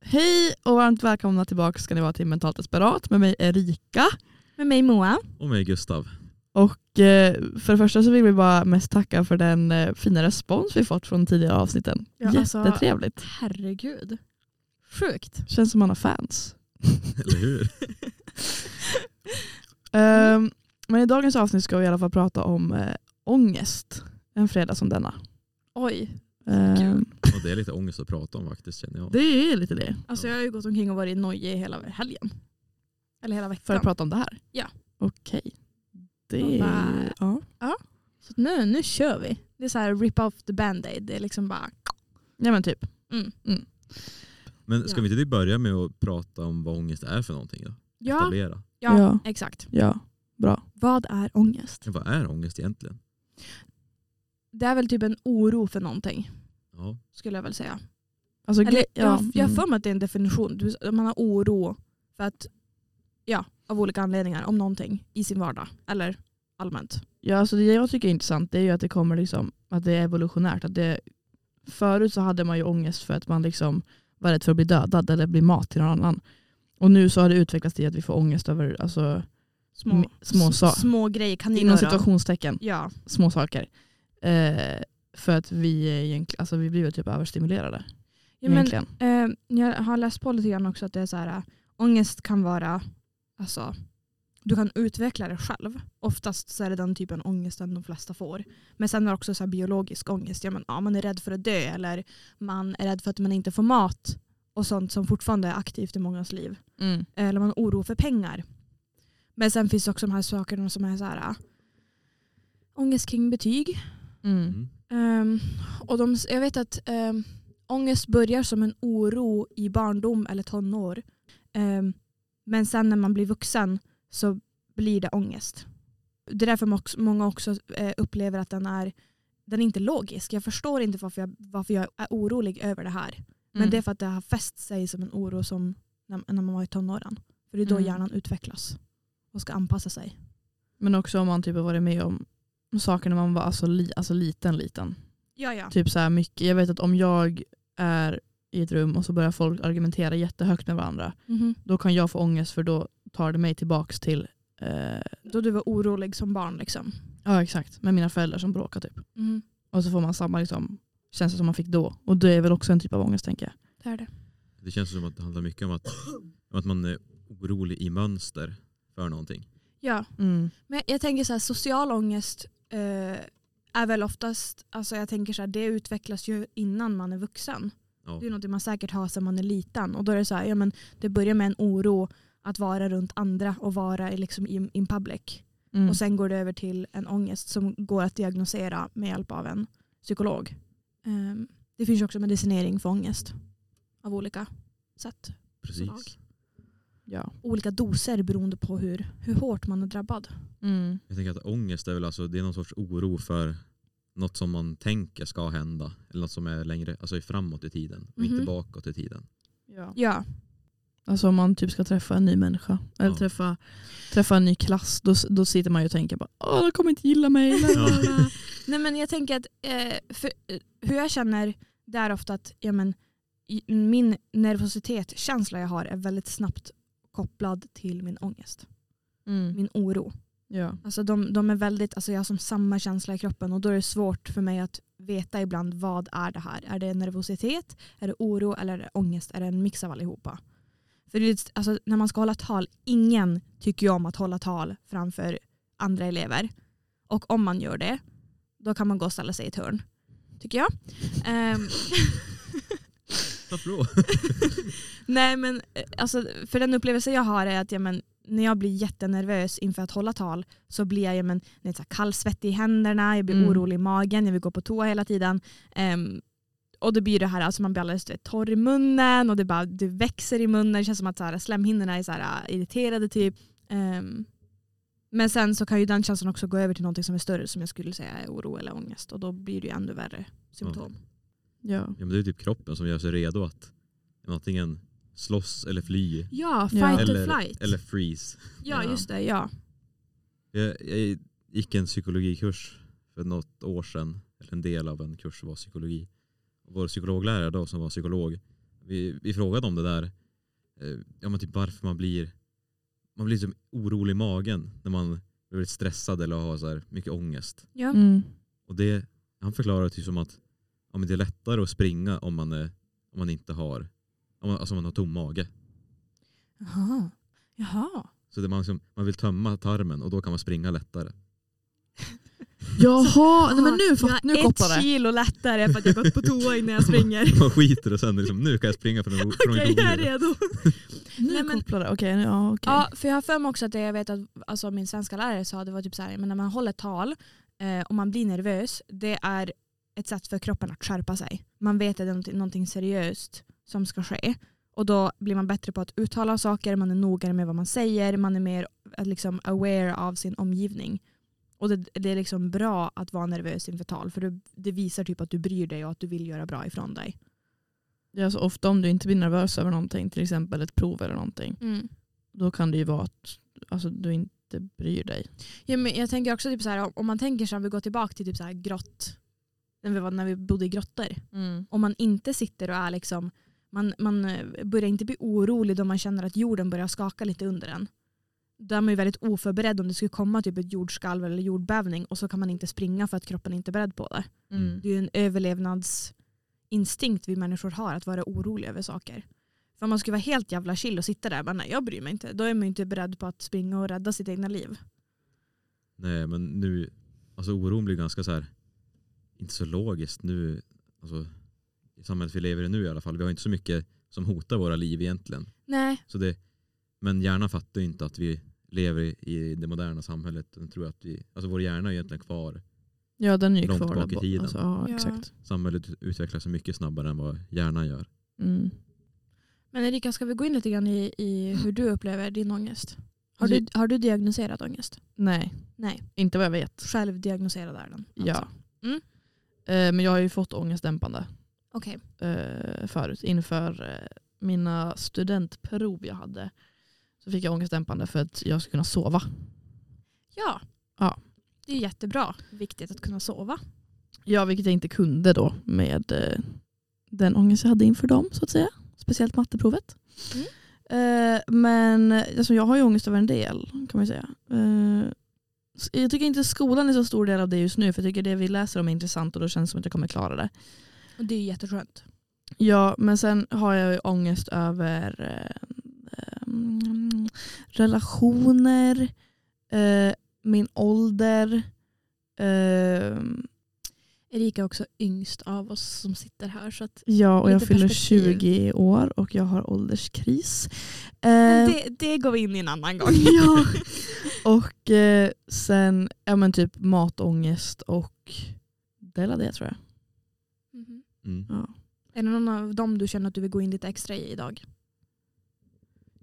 Hej och varmt välkomna tillbaka ska ni vara till Mentalt Desperat med mig Erika. Med mig Moa. Och mig Gustav. Och eh, för det första så vill vi bara mest tacka för den eh, fina respons vi fått från tidigare avsnitten. Ja, alltså- Jättetrevligt. Herregud. Sjukt. Känns som man har fans. Eller hur? Ehm, men i dagens avsnitt ska vi i alla fall prata om eh, ångest. En fredag som denna. Oj. Ehm, Och det är lite ångest att prata om faktiskt känner jag. det är lite det. Alltså jag har ju gått omkring och varit nojig hela helgen. Eller hela veckan. För att prata om det här? Ja. Okej. Det är... bara- Ja. Så nu, nu kör vi. Det är så här rip off the band-aid. Det är liksom bara... ja men typ. Mm. Men ska Ja. vi inte typ börja med att prata om vad ångest är för någonting då? Ja, Etablera. ja, Ja. exakt. Ja, bra. Vad är ångest? Vad är ångest egentligen? Det är väl typ en oro för någonting. Ja. Skulle jag väl säga. Alltså, Eller, gre- jag, har mm. för mig att det är en definition. Man har oro för att, ja, av olika anledningar om någonting i sin vardag. Eller allmänt. Ja, alltså det jag tycker är intressant det är ju att det kommer liksom, att det är evolutionärt. Att det, förut så hade man ju ångest för att man liksom var rädd för att bli dödad eller bli mat till någon annan. Och nu så har det utvecklats till att vi får ångest över alltså, Små, små s- sa- små grejer. inom Kaninöron. situationstecken, Ja. små saker. Eh, för att vi, egentligen, alltså vi blir typ överstimulerade. ja men, eh, jag har läst på lite grann också att det är så här, äh, ångest kan vara, alltså, du kan utveckla det själv. Oftast så är det den typen av ångesten de flesta får. Men sen är det också så här biologisk ångest. Ja, men, ja, man är rädd för att dö eller man är rädd för att man inte får mat och sånt som fortfarande är aktivt i mångas liv. Mm. Eller man har oro för pengar. Men sen finns det också de här sakerna som är så här, äh, ångest kring betyg. Mm. Ehm, och de, jag vet att um, ångest börjar som en oro i barndom eller tonår. Ehm, men sen när man blir vuxen så blir det ångest. Det är därför många också eh, upplever att den är, den är inte logisk. Jag förstår inte varför jag, varför jag är orolig över det här. Men Mm. det är för att det har fäst sig som en oro som när, när man var i tonåren. För det är då Mm. hjärnan utvecklas och ska anpassa sig. Men också om man typ har varit med om saker när man var alltså, li, alltså liten liten. Ja, ja. Typ så här mycket. Jag vet att om jag är i ett rum och så börjar folk argumentera jättehögt med varandra. Mhm. Då kan jag få ångest för då tar det mig tillbaks till eh, Då du var orolig som barn liksom. ja exakt, med mina föräldrar som bråkar typ. Mhm. Och så får man samma liksom, känsla som man fick då. Och det är väl också en typ av ångest tänker jag. Det är det. Det känns som att det handlar mycket om att, om att man är orolig i mönster för någonting. Ja, Mm. men jag tänker så här, social ångest eh, är väl oftast, alltså jag tänker så här, det utvecklas ju innan man är vuxen. Ja. Det är något man säkert har sedan man är liten. Och då är det så här, ja men det börjar med en oro att vara runt andra och vara i- liksom in, in public. Mm. Och sen går det över till en ångest som går att diagnosera med hjälp av en psykolog. Ehm, det finns också medicinering för ångest av olika sätt. Precis. ja. Olika doser beroende på hur, hur hårt man är drabbad. Mm. Jag tänker att ångest är väl alltså, det är någon sorts oro för något som man tänker ska hända. Eller något som är längre, alltså framåt i tiden och Mhm. inte bakåt i tiden. ja. Ja, Alltså om man typ ska träffa en ny människa eller Ja. träffa, träffa en ny klass då, då sitter man ju och tänker bara Åh, de kommer inte gilla mig. Ja. Nej men jag tänker att eh, för, eh, hur jag känner det är ofta att ja, men, min nervositet, känsla jag har är väldigt snabbt kopplad till min ångest. Mm. Min oro. Ja. Alltså de, de är väldigt, alltså jag har som samma känsla i kroppen och då är det svårt för mig att veta ibland vad är det här. Är det nervositet, är det oro eller är det ångest? Är det en mix av allihopa? För det, alltså, när man ska hålla tal, ingen tycker ju om att hålla tal framför andra elever. Och om man gör det, då kan man gå och ställa sig i ett hörn. Tycker jag. Ehm, Varför då? Nej men eh, alltså, för den upplevelse jag har är att ja, men, när jag blir jättenervös inför att hålla tal så blir jag ja, men, kallsvettig i händerna, jag blir Mm. orolig i magen, jag vill gå på toa hela tiden. Ehm, och det blir det här, alltså man blir alldeles vet, torr i munnen och det, bara, det växer i munnen, det känns som att så här, slemhinnorna är så här, äh, irriterade typ. Ehm, men sen så kan ju den känslan också gå över till något som är större som jag skulle säga är oro eller ångest och då blir det ju ännu värre symptom. Ja. Ja, men det är typ kroppen som gör sig redo att antingen slåss eller fly. Ja, Ja. fight Eller, or flight. eller freeze. ja, Ja. just det. Ja. Jag, jag gick en psykologikurs för något år sedan. Eller en del av en kurs var psykologi. Vår psykologlärare då som var psykolog. Vi, vi frågade om det där. eh, Ja, men typ varför man blir man blir liksom orolig i magen när man blir väldigt stressad eller har så här mycket ångest. Ja. Mm. Och det, han förklarar det typ som att ja, men det är lättare att springa om man, är, om man inte har om man, alltså om man har tom mage. Jaha. Jaha. Så det man, liksom, man vill tömma tarmen och då kan man springa lättare. Jaha, nej, men nu, jag fatt, nu är kopplar ett kilo lättare för att jag gått på toa innan jag springer. Man skiter och sen liksom, nu kan jag springa från, från Okej, ett jag är redo. Nu Nej, men- kopplar det. Okej, ja, okej. Ja, för jag har för mig också att det, jag vet att alltså, min svenska lärare sa det var typ så här, men när man håller tal eh, och man blir nervös, det är ett sätt för kroppen att skärpa sig. Man vet att det är någonting, någonting seriöst som ska ske. Och då blir man bättre på att uttala saker, man är noggrannare med vad man säger, man är mer eh, liksom, aware av sin omgivning. Och det, det är liksom bra att vara nervös inför tal för det, det visar typ att du bryr dig och att du vill göra bra ifrån dig. Det är alltså ofta om du inte blir nervös över någonting, till exempel ett prov eller någonting, då kan det ju vara att alltså, du inte bryr dig. Ja, men jag tänker också typ så här, om man tänker sig om vi går tillbaka till typ så här grott, när vi, var, när vi bodde i grottor. Om man inte sitter och är liksom, man, man börjar inte bli orolig då man känner att jorden börjar skaka lite under en. Då är man ju väldigt oförberedd om det skulle komma typ ett jordskalv eller jordbävning och så kan man inte springa för att kroppen inte är beredd på det. Mm. Det är ju en överlevnadsinstinkt vi människor har att vara oroliga över saker. För om man skulle vara helt jävla chill och sitta där, bara, nej jag bryr mig inte. Då är man ju inte beredd på att springa och rädda sitt egna liv. Nej men nu, alltså oron blir ganska så här, inte så logiskt nu, alltså i samhället vi lever i nu i alla fall. Vi har inte så mycket som hotar våra liv egentligen. Nej, Så det, men hjärnan fattar ju inte att vi lever i, det moderna samhället. Den tror att vi, alltså vår hjärna är egentligen kvar. Ja, den är ju Långt kvar bak i tiden. Alltså, ja, Ja. exakt. Samhället utvecklas så mycket snabbare än vad hjärnan gör. Mm. Men Erika, ska vi gå in lite grann i, i hur du upplever din ångest? Har Alltså- du, har du diagnoserat ångest? Nej, Nej, inte vad jag vet. självdiagnoserad är den. Ja. alltså. Mm. Eh, men jag har ju fått ångestdämpande Okej. eh, förut. Inför eh, mina studentprov jag hade så fick jag ångestdämpande för att jag skulle kunna sova. Ja. Ja. Det är jättebra. Viktigt att kunna sova. Ja, vilket jag inte kunde då med eh, den ångest jag hade inför dem så att säga. Speciellt matteprovet. Mm. Eh, men alltså, jag har ju ångest över en del kan man ju säga. Eh, jag tycker inte skolan är så stor del av det just nu för jag tycker det vi läser om är intressant och då känns det som att jag kommer klara det. Och det är jätteskönt. Ja, men sen har jag ju ångest över eh, relationer, eh, min ålder. Eh, Erika är också yngst av oss som sitter här. Så att, ja, och jag fyller perspektiv. 20 år och jag har ålderskris. men Eh, det, det går vi in i en annan gång. ja. Och eh, sen ja, men typ matångest och det är det tror jag. Mhm. Mm. Ja. Är det någon av dem du känner att du vill gå in lite extra i idag?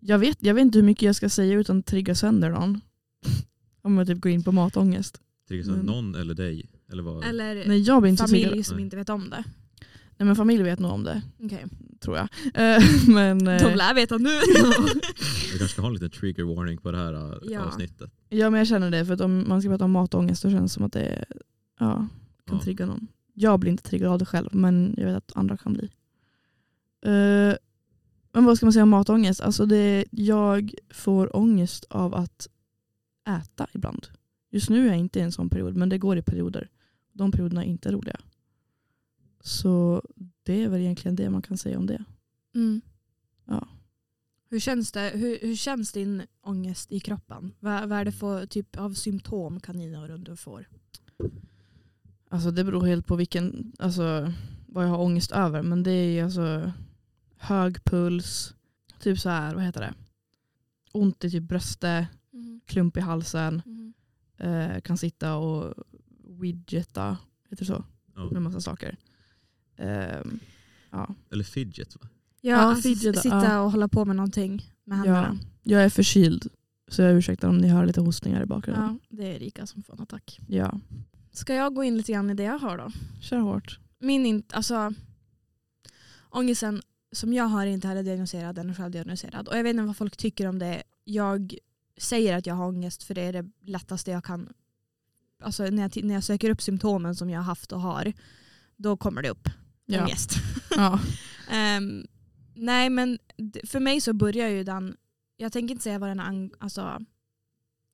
Jag, vet, jag vet inte hur mycket jag ska säga utan att trigga sönder någon. Om jag typ går in på matångest. Triggas av Men- någon eller dig? Eller vad? Eller Nej, jag blir inte så familj som inte vet om det? Nej men familj vet nog om det, Okej. tror jag. Eh, men, eh, De lär veta nu. Vi kanske ska ha en liten trigger warning på det här äh, Ja. avsnittet. ja men jag känner det, för att om man ska prata om matångest då känns det som att det ja, kan Ja. trigga någon. Jag blir inte triggad av det själv men jag vet att andra kan bli. Eh, men vad ska man säga om matångest? Alltså det, jag får ångest av att äta ibland. Just nu är jag inte i en sån period men det går i perioder. De perioderna är inte roliga. Så det är väl egentligen det man kan säga om det. Mm. Ja. Hur, känns det, hur, hur känns din ångest i kroppen? Vad, vad är det för typ av symptom kaninöron får? Alltså det beror helt på vilken, alltså, vad jag har ångest över. Men det är alltså hög puls, typ så här, vad heter det? Ont i typ bröstet, klump i halsen, eh, kan sitta och widgeta, heter det så? Ja. Med massa saker. Ehm, ja. Eller fidget va? Ja, Ja, alltså, fidget, sitta ja. och hålla på med någonting med ja. händerna. Jag är förkyld, så jag ursäktar om ni hör lite hostningar i bakgrunden. Ja, det är Erika som får en attack. Ja, Ska jag gå in lite grann i det jag har då? kör hårt. Min in, alltså, ångesten som jag har inte heller diagnoserad, den är självdiagnoserad. Och jag vet inte vad folk tycker om det. Jag säger att jag har ångest för det är det lättaste jag kan. Alltså när jag, när jag söker upp symptomen som jag har haft och har, då kommer det upp Ja. ångest. Ja. Ehm, nej men för mig så börjar ju den, jag tänker inte säga vad den ang, alltså,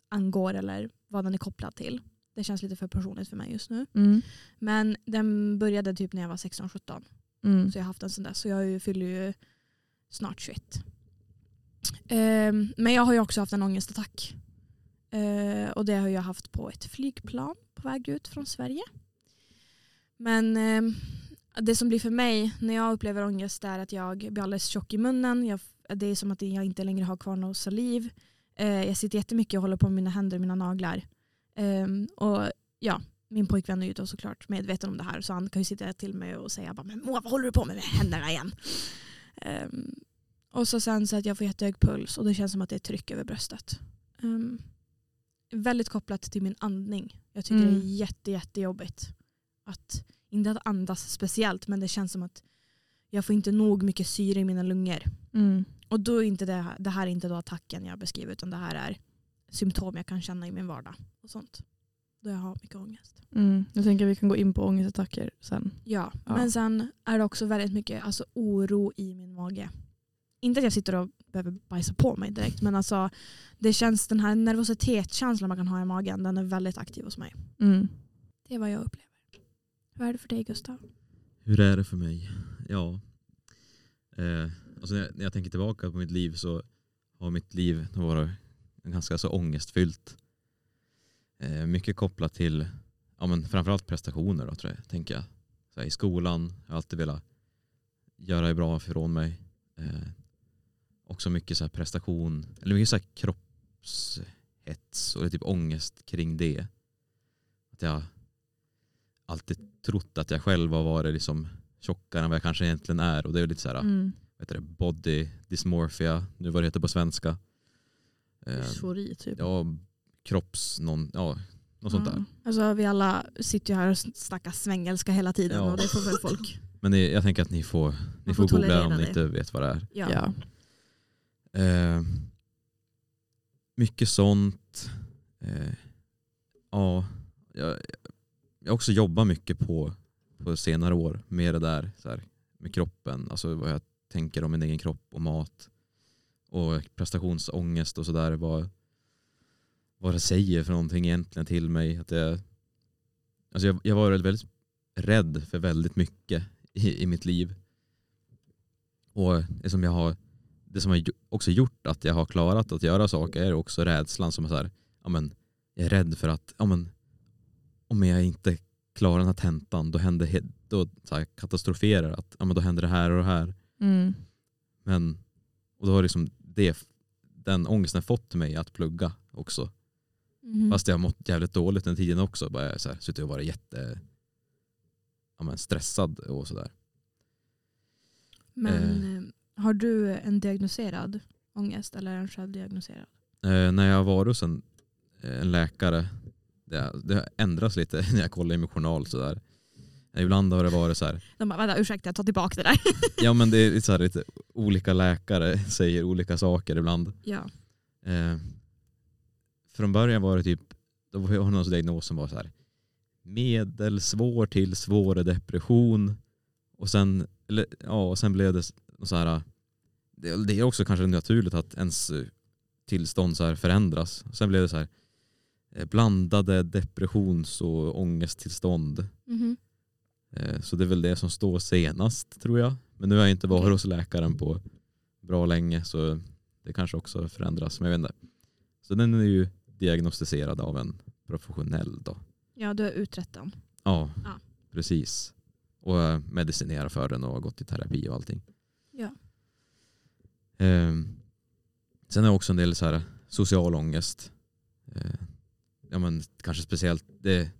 angår eller vad den är kopplad till. Det känns lite för personligt för mig just nu. Mm. Men den började typ när jag var 16-17. Mm. Så jag har haft den sedan dess. Så jag fyller ju snart 21. Ehm, men jag har ju också haft en ångestattack. Eh, och det har jag haft på ett flygplan på väg ut från Sverige. Men ehm, det som blir för mig när jag upplever ångest är att jag blir alldeles tjock i munnen. Jag, det är som att jag inte längre har kvar någon saliv. Eh, jag sitter jättemycket och håller på med mina händer och mina naglar. Ehm, och ja, min pojkvän är ju då såklart medveten om det här så han kan ju sitta till mig och säga bara, men Moa vad håller du på med med händerna igen? Ehm, och så sen så att jag får jättehög puls och det känns som att det är tryck över bröstet. Ehm, väldigt kopplat till min andning. Jag tycker Mm. det är jätte, jättejobbigt. Att, inte att andas speciellt men det känns som att jag får inte nog mycket syre i mina lungor. Mm. Och då är inte det, här- det här är inte då attacken jag beskriver utan det här är symptom jag kan känna i min vardag. Och sånt. Då jag har mycket ångest. Mm. Jag tänker att vi kan gå in på ångestattacker sen. Ja, Ja. men sen är det också väldigt mycket alltså, oro i min mage. Inte att jag sitter och behöver bajsa på mig direkt men alltså det känns den här nervositetskänslan man kan ha i magen den är väldigt aktiv hos mig. Mm. Det är vad jag upplever. Hur är det för dig Gustav? Hur är det för mig? Ja. Eh, alltså när, jag, när jag tänker tillbaka på mitt liv så har mitt liv varit ganska så ångestfyllt. Eh, mycket kopplat till ja, men framförallt prestationer då, tror jag, tänker jag. Så här, I skolan har jag alltid velat göra bra ifrån mig. Eh, också mycket så här prestation, eller mycket så här kroppshets och typ ångest kring det. Att jag alltid trott att jag själv har varit liksom tjockare än vad jag kanske egentligen är. Och det är lite så här, Mm. vad heter det, body dysmorphia, nu vad det heter på svenska. Eh, Dysfori typ. ja, kropps, någon, ja, något sånt där. Alltså vi alla sitter ju här och snackar svengelska hela tiden Ja. och det får väl folk. Men det, jag tänker att ni får, ni får får googla tolerera om ni det. inte vet vad det är. Ja. Ja. Eh, mycket sånt. Eh, ja, jag, jag har också jobbat mycket på, på senare år med det där, så här, med kroppen, alltså vad jag tänker om min egen kropp och mat och prestationsångest och sådär. Vad, vad det säger för någonting egentligen till mig. Att jag, alltså jag, jag var väldigt rädd för väldigt mycket i, i mitt liv. Och det som jag har det som har också gjort att jag har klarat att göra saker är också rädslan som är så här, ja men, jag är rädd för att ja men, om jag inte klarar den här tentan då händer då så här, katastroferar att ja men, då händer det här och det här. Mm. Men, och då har liksom det, den ångesten fått mig att plugga också. Mhm. Fast jag har mått jävligt dåligt den tiden också. Bara så här, suttit och varit jätte ja, men, stressad och sådär. Men eh, har du en diagnoserad ångest eller är den självdiagnoserad? Eh, när jag varit hos en, eh, en läkare, det, det har ändrats lite när jag kollar i min journal. Sådär. Eh, Ibland har det varit så här, De bara, vänta ursäkta jag tar tillbaka det där. ja men det är så här, lite olika läkare säger olika saker ibland. ja. Eh, från början var det typ, då var jag någon diagnos som var så här medelsvår till svår depression och sen, eller, ja, och sen blev det så här, det, det är också kanske naturligt att ens eh, tillstånd så här förändras. Sen blev det så här eh, blandade depressions och ångesttillstånd. Mhm. Eh, Så det är väl det som står senast tror jag. Men nu har jag inte varit hos läkaren på bra länge så det kanske också förändras. Men jag vet inte. Så den är ju diagnostiserad av en professionell då. ja du har utrett den. Ja, Ja. precis. Och eh, medicinerar för den och gått i terapi och allting. Ja. Ehm, sen är också en del så här social ångest. Eh, ja, men kanske speciellt, det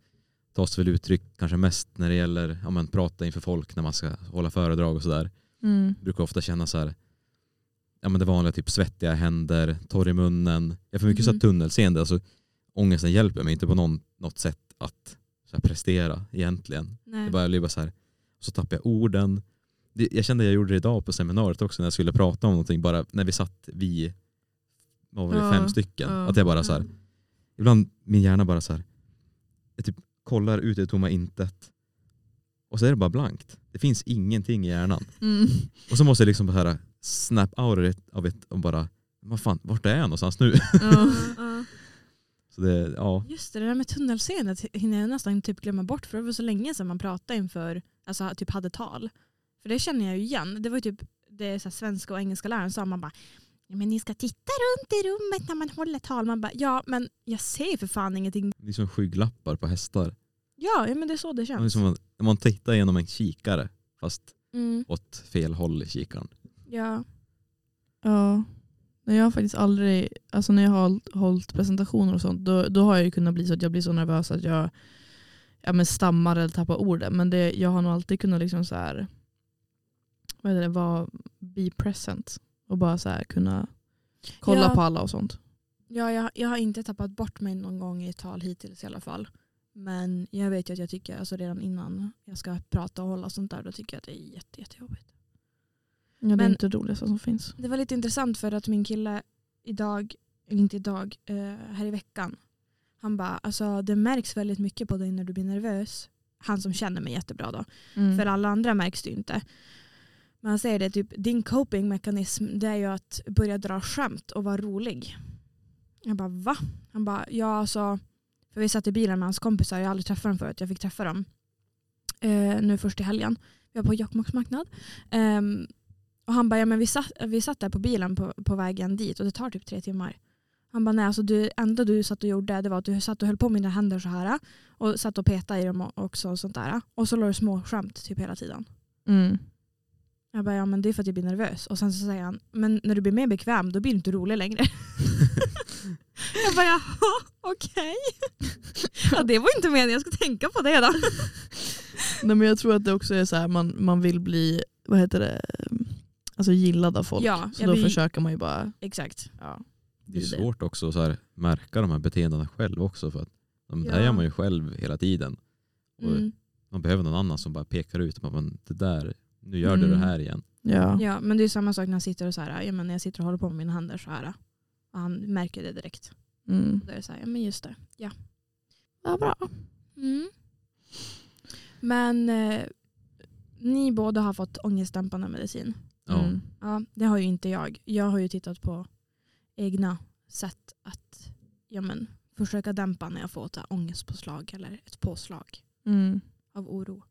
tas väl uttryck kanske mest när det gäller ja, men prata inför folk när man ska hålla föredrag och sådär. Mm. Brukar ofta känna så här, ja men det vanliga typ svettiga händer, torr i munnen. Jag får mycket så här Mhm. tunnelseende, alltså ångesten hjälper mig inte på någon, något sätt att så här, prestera egentligen. Nej. Det bara blir bara så här, så tappar jag orden det, jag kände jag gjorde det idag på seminariet också när jag skulle prata om någonting, bara när vi satt vi, vad var det, Ja, fem stycken. ja. Att jag bara så här, ibland min hjärna bara så här, jag typ kollar ut i det tomma intet och så är det bara blankt. Det finns ingenting i hjärnan. Mm. Och så måste jag liksom bara snap out av it och bara, vad fan, vart är jag någonstans nu? Ja. Så det, ja, Just det, det där med tunnelseendet hinner jag nästan typ glömma bort för det var så länge sedan man pratade inför, alltså typ hade tal. För det känner jag ju igen. Det var ju typ det så svenska och engelska läraren sa man bara men ni ska titta runt i rummet när man håller tal. Man bara ja men jag ser för fan ingenting. det är som skygglappar på hästar. Ja, men det är så det Det är känns. som när man tittar genom en kikare fast Mm, åt fel håll i kikaren. Ja. Ja. Nej, Jag har faktiskt aldrig, alltså när jag har hållit- hållit presentationer och sånt, då, då har jag ju kunnat bli så att jag blir så nervös att jag ja, men stammar eller tappar orden. Men det, jag har nog alltid kunnat liksom så här, vad heter det, vara be present och bara så här kunna kolla Ja. på alla och sånt. Ja, jag, jag har inte tappat bort mig någon gång i tal hittills i alla fall. Men jag vet ju att jag tycker, alltså redan innan jag ska prata och hålla sånt där, då tycker jag att det är jätte, jättejobbigt. Ja, det är Men- inte det roligaste som finns. Det var lite intressant för att min kille idag, eller inte idag, eh, här i veckan, han bara, alltså det märks väldigt mycket på dig när du blir nervös. Han som känner mig jättebra då. Mm. För alla andra märks det ju inte. Men han säger det, typ, din copingmekanism det är ju att börja dra skämt och vara rolig. Jag bara va? Han bara ja alltså, för vi satt i bilen med hans kompisar, jag har aldrig träffat dem förut, jag fick träffa dem eh, nu först i helgen. Vi var på Jokkmokks marknad. Ehm, och han bara ja men vi satt, vi satt där på bilen på, på vägen dit och det tar typ tre timmar. Han bara nej alltså det enda du satt och gjorde det var att du satt och höll på med dina händer så här och satt och petade i dem också och sånt där. Och så la du små skämt typ hela tiden. Mm. Jag bara, ja men det är för att jag blir nervös. Och sen så säger han, men när du blir mer bekväm då blir du inte rolig längre. jag bara, jaha okej. ja det var inte meningen, jag ska tänka på det då. Nej, men jag tror att det också är så här, man, man vill bli, vad heter det, alltså gillad av folk. Ja, så då vill- försöker man ju bara, Exakt. ja. Det är Det svårt också att så här, märka de här beteendena själv också för att de där Ja. gör man ju själv hela tiden. Och Mm. Man behöver någon annan som bara pekar ut, men det där, nu gör du Mm. det här igen. Ja. Ja men det är samma sak när jag sitter och så här, ja, men när jag sitter och håller på med mina händer så här. Och han märker det direkt. Mm. Då är det så här, ja men just det. Ja. ja, bra. Mm. Men eh, ni båda har fått ångestdämpande medicin. Ja. Mm. Ja, det har ju inte jag. Jag har ju tittat på egna sätt att ja, men, försöka dämpa när jag får här ångestpåslag eller ett påslag Mm. av oro.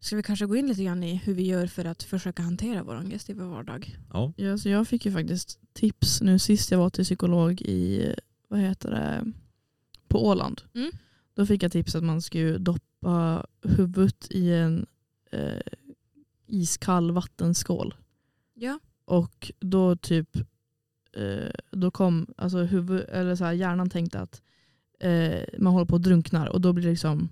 Ska vi kanske gå in lite grann i hur vi gör för att försöka hantera vår ångest i vår vardag? Ja. Ja, så jag fick ju faktiskt tips nu sist jag var till psykolog i, vad heter det, på Åland. Mm. Då fick jag tips att man skulle doppa huvudet i en eh, iskall vattenskål. Ja. Och då typ eh, då kom alltså huvud, eller så här, hjärnan tänkte att eh, man håller på att drunknar och då blir det liksom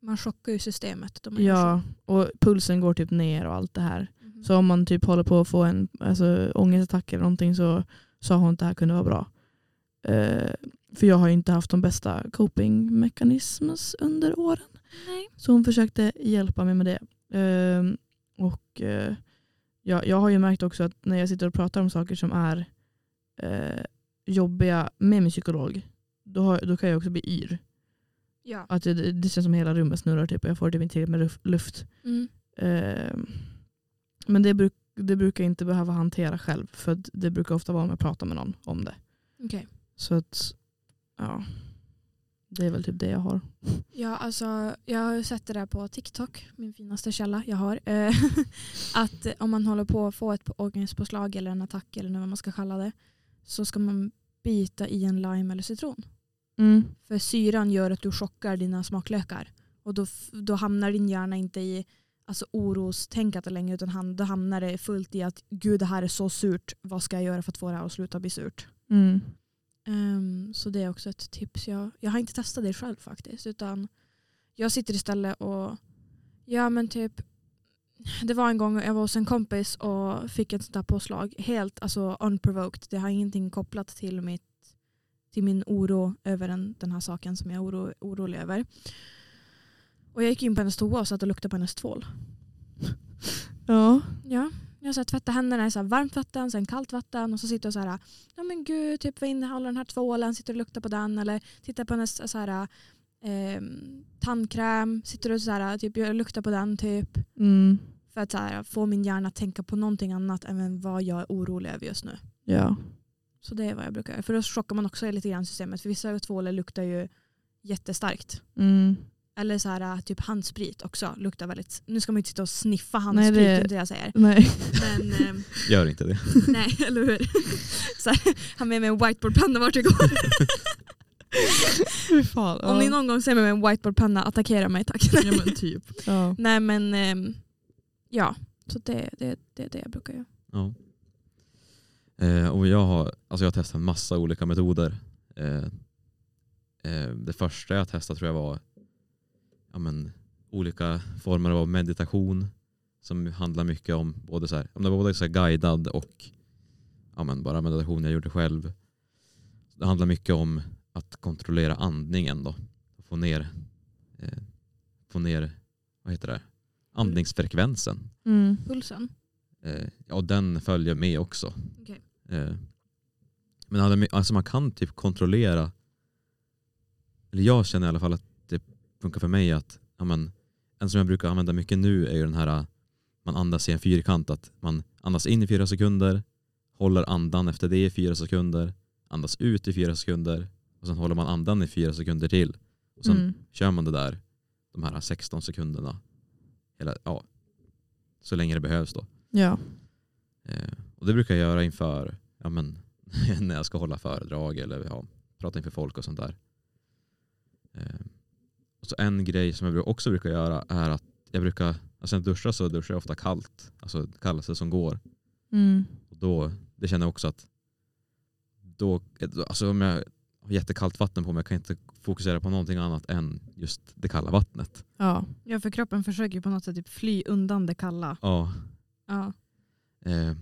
Man chockar ju systemet. ja och pulsen går typ ner och allt det här. så. Mhm. Så om man typ håller på att få en alltså, ångestattack eller någonting så sa hon att det här kunde vara bra. Eh, för jag har ju inte haft de bästa coping mechanisms under åren. Nej. Så hon försökte hjälpa mig med det. Eh, och eh, jag, jag har ju märkt också att när jag sitter och pratar om saker som är eh, jobbiga med min psykolog, då, har, då kan jag också bli yr. Ja. Att det, det känns som hela rummet snurrar typ, och jag får typ inte tillräckligt med luf- luft. Mm. Eh, men det, bruk, det brukar jag inte behöva hantera själv för det brukar ofta vara om jag pratar med någon om det. Okej. Så att, ja. Det är väl typ det jag har. Ja, alltså, jag har sett det där på TikTok, min finaste källa jag har. Eh, att om man håller på att få ett ångestpåslag eller en attack eller vad man ska kalla det så ska man bita i en lime eller citron. Mm. För syran gör att du chockar dina smaklökar. Och då, då hamnar din hjärna inte i alltså, orostänkat längre utan ham- då hamnar det fullt i att gud det här är så surt, vad ska jag göra för att få det här att sluta bli surt? Mm. Ehm, så det är också ett tips. Jag, jag har inte testat det själv faktiskt. Utan jag sitter istället och ja men typ det var en gång jag var hos en kompis och fick ett sånt där påslag. Helt alltså unprovoked. Det har ingenting kopplat till, mitt, till min oro över den, den här saken som jag är oro, orolig över. Och jag gick in på hennes toa och satt och luktade på hennes tvål. Ja. Ja, jag så här, tvättar händerna i så här varmt vatten, sen kallt vatten och så sitter jag så här, ja men gud, typ vad innehåller den här tvålen, sitter och luktar på den eller tittar på hennes så här, eh, tandkräm, sitter och så här, typ, jag luktar på den typ. Mm. För att så här, få min hjärna att tänka på någonting annat än vad jag är orolig över just nu. Ja. Så det är vad jag brukar göra. För då chockar man också lite grann systemet. För vissa tvålar luktar ju jättestarkt. Mm. Eller så här, typ handsprit också luktar väldigt... Nu ska man ju inte sitta och sniffa handsprit, det- det är inte det jag säger. Nej. Men ehm, Gör inte det. nej, eller hur? Så här, han med mig en whiteboardpenna vart jag går. Fan. Om ni någon gång ser mig med en whiteboardpenna, attackera mig tack. Ja men typ. Ja. Nej men ehm, ja, så det, det, det är det jag brukar göra. Ja. Eh, och jag, har, alltså jag har testat en massa olika metoder. Eh, eh, det första jag testade tror jag var ja, men, olika former av meditation som handlar mycket om både, så här, om det var både så här guidad och ja, men, bara meditation jag gjorde själv. Det handlar mycket om att kontrollera andningen då. Få ner, eh, få ner vad heter det? andningsfrekvensen. Mm. Pulsen. Eh, ja, den följer med också. Okej. Eh, men alltså man kan typ kontrollera, eller jag känner i alla fall att funkar för mig att, ja, men, en som jag brukar använda mycket nu är ju den här, man andas i en fyrkant, att man andas in i fyra sekunder, håller andan efter det i fyra sekunder, andas ut i fyra sekunder och sen håller man andan i fyra sekunder till. Och sen Mm. kör man det där, de här 16 sekunderna, hela, ja, så länge det behövs då. Ja. Eh, och det brukar jag göra inför, ja, men, när jag ska hålla föredrag eller ja, prata inför folk och sånt där. Eh, så en grej som jag också brukar göra är att jag brukar, alltså när jag duschar så duschar jag ofta kallt, alltså det kallaste som går. Mm. Och då, det känner jag också att då, alltså om jag har jättekallt vatten på mig kan jag inte fokusera på någonting annat än just det kalla vattnet. Ja. Ja för kroppen försöker på något sätt typ fly undan det kalla. Ja, Ja. Eh,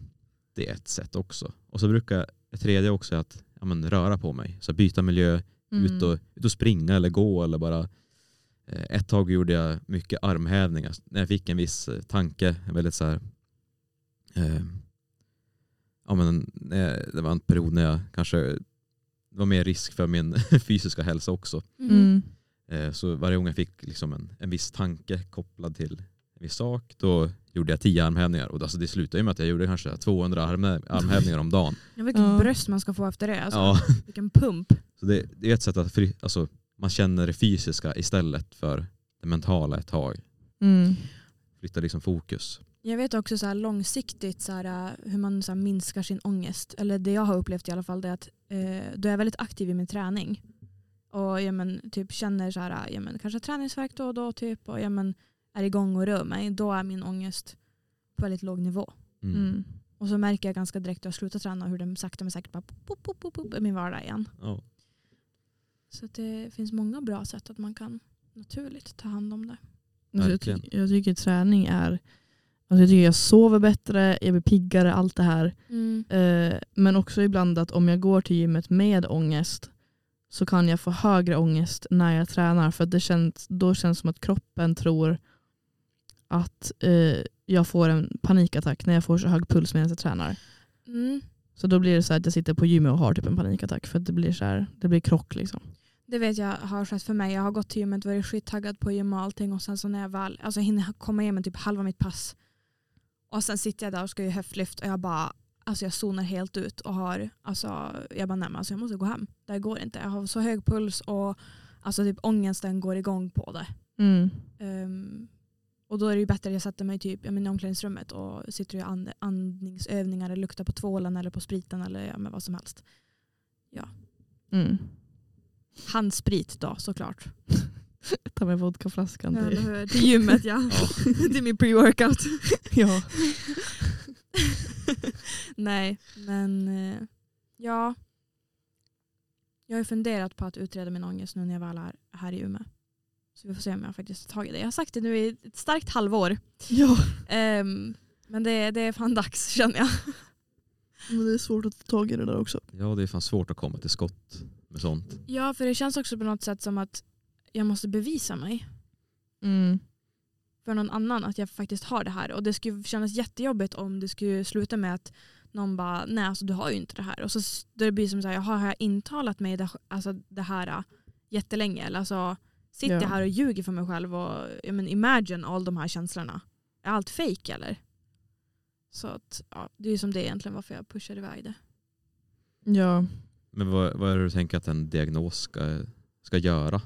det är ett sätt också. Och så brukar ett tredje också är att ja, men, röra på mig. Så byta miljö, Mm. ut, och, ut och springa eller gå eller bara ett tag gjorde jag mycket armhävningar. När jag fick en viss eh, tanke, väldigt så här, eh, ja, men, det var en period när jag kanske det var mer risk för min fysiska hälsa också. Mhm. Mm. Eh, så varje gång jag fick liksom en, en viss tanke kopplad till en viss sak, då gjorde jag tio armhävningar. Och alltså det slutade ju med att jag gjorde kanske 200 armhä- armhävningar om dagen. Ja, vilket Ja. bröst man ska få efter det. Alltså. Ja, Vilken pump. så det, det är ett sätt att fri, alltså, man känner det fysiska istället för det mentala ett tag. Mm. Flytta liksom fokus. Jag vet också så här långsiktigt så här, äh, hur man så här, minskar sin ångest. Eller det jag har upplevt i alla fall är att eh, då är jag väldigt aktiv i min träning. Och ja, men, typ känner så här, ja, men, kanske träningsvärk då och då typ, och ja, men, är igång och rör mig. Då är min ångest på väldigt låg nivå. Mm. Mm. Och så märker jag ganska direkt när jag slutar träna hur den sakta men säkert bara pop, pop, pop, pop, i min vardag igen. Ja. Så att det finns många bra sätt att man kan naturligt ta hand om det. Alltså, jag, ty- jag tycker träning är... Alltså jag tycker jag sover bättre, jag blir piggare, allt det här. Eh, men också ibland att om jag går till gymmet med ångest så kan jag få högre ångest när jag tränar. För det känns, då känns det som att kroppen tror att eh, jag får en panikattack när jag får så hög puls medan jag tränar. Mm. Så då blir det så att jag sitter på gymmet och har typ en panikattack. För att det blir så här, det blir krock liksom. Det vet jag har skett för mig. Jag har gått till gymmet, varit skittaggad på gym och allting och sen så när jag väl alltså jag hinner komma igenom typ halva mitt pass och sen sitter jag där och ska göra höftlyft och jag bara alltså jag zonar helt ut och har alltså jag bara nej men alltså jag måste gå hem. Det här går inte. Jag har så hög puls och alltså typ ångesten går igång på det. Mm. Ehm, och då är det ju bättre att jag sätter mig typ ja, i omklädningsrummet och sitter och gör and, andningsövningar eller luktar på tvålen eller på spriten eller ja, men vad som helst. Mm. Handsprit då såklart. Ta med vodkaflaskan Ja, till. hur? Till gymmet ja. Ja. det är min pre-workout. Ja. Nej, men eh, ja. Jag har funderat på att utreda min ångest nu när jag väl är här i Umeå. Så vi får se om jag faktiskt tar tag i det. Jag har sagt det nu i ett starkt halvår. ja. Ehm, men det, det är fan dags känner jag. Men det är svårt att ta tag i det där också. ja, det är fan svårt att komma till skott med sånt. Ja, för det känns också på något sätt som att jag måste bevisa mig. Mm. För någon annan att jag faktiskt har det här. Och det skulle kännas jättejobbigt om det skulle sluta med att någon bara, nej alltså du har ju inte det här. Och så det blir som så här, jaha, har jag intalat mig det, alltså, det här äh, jättelänge? Eller alltså, sitter Ja. jag här och ljuger för mig själv och jag men, imagine all de här känslorna. Är allt fake eller? Så att, ja, det är ju som det egentligen varför jag pushar iväg det. Ja, Men vad, vad är det du tänker att en diagnos ska, ska göra?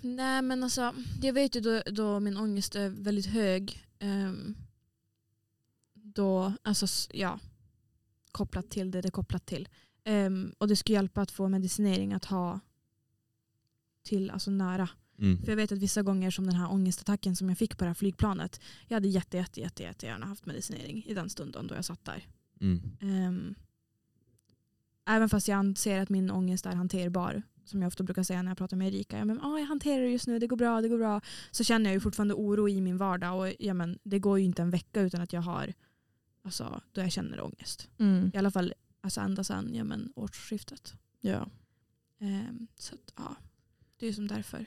Nej men alltså, jag vet ju då, då min ångest är väldigt hög. ehm, då, alltså ja, kopplat till det det är kopplat till. Ehm, och det skulle hjälpa att få medicinering att ha till alltså nära. Mm. För jag vet att vissa gånger som den här ångestattacken som jag fick på det här flygplanet. Jag hade jätte, jätte, jätte, jätte gärna haft medicinering i den stunden då jag satt där. Mm. Ehm, även fast jag anser att min ångest är hanterbar, som jag ofta brukar säga när jag pratar med Erika, ja, men, "Ah, jag hanterar det just nu, det går bra, det går bra. Så känner jag ju fortfarande oro i min vardag och ja, men, det går ju inte en vecka utan att jag har, alltså, då jag känner ångest. mm. I alla fall alltså, ända sedan ja, men, årsskiftet. ja. Ehm, så att, ja, det är som därför.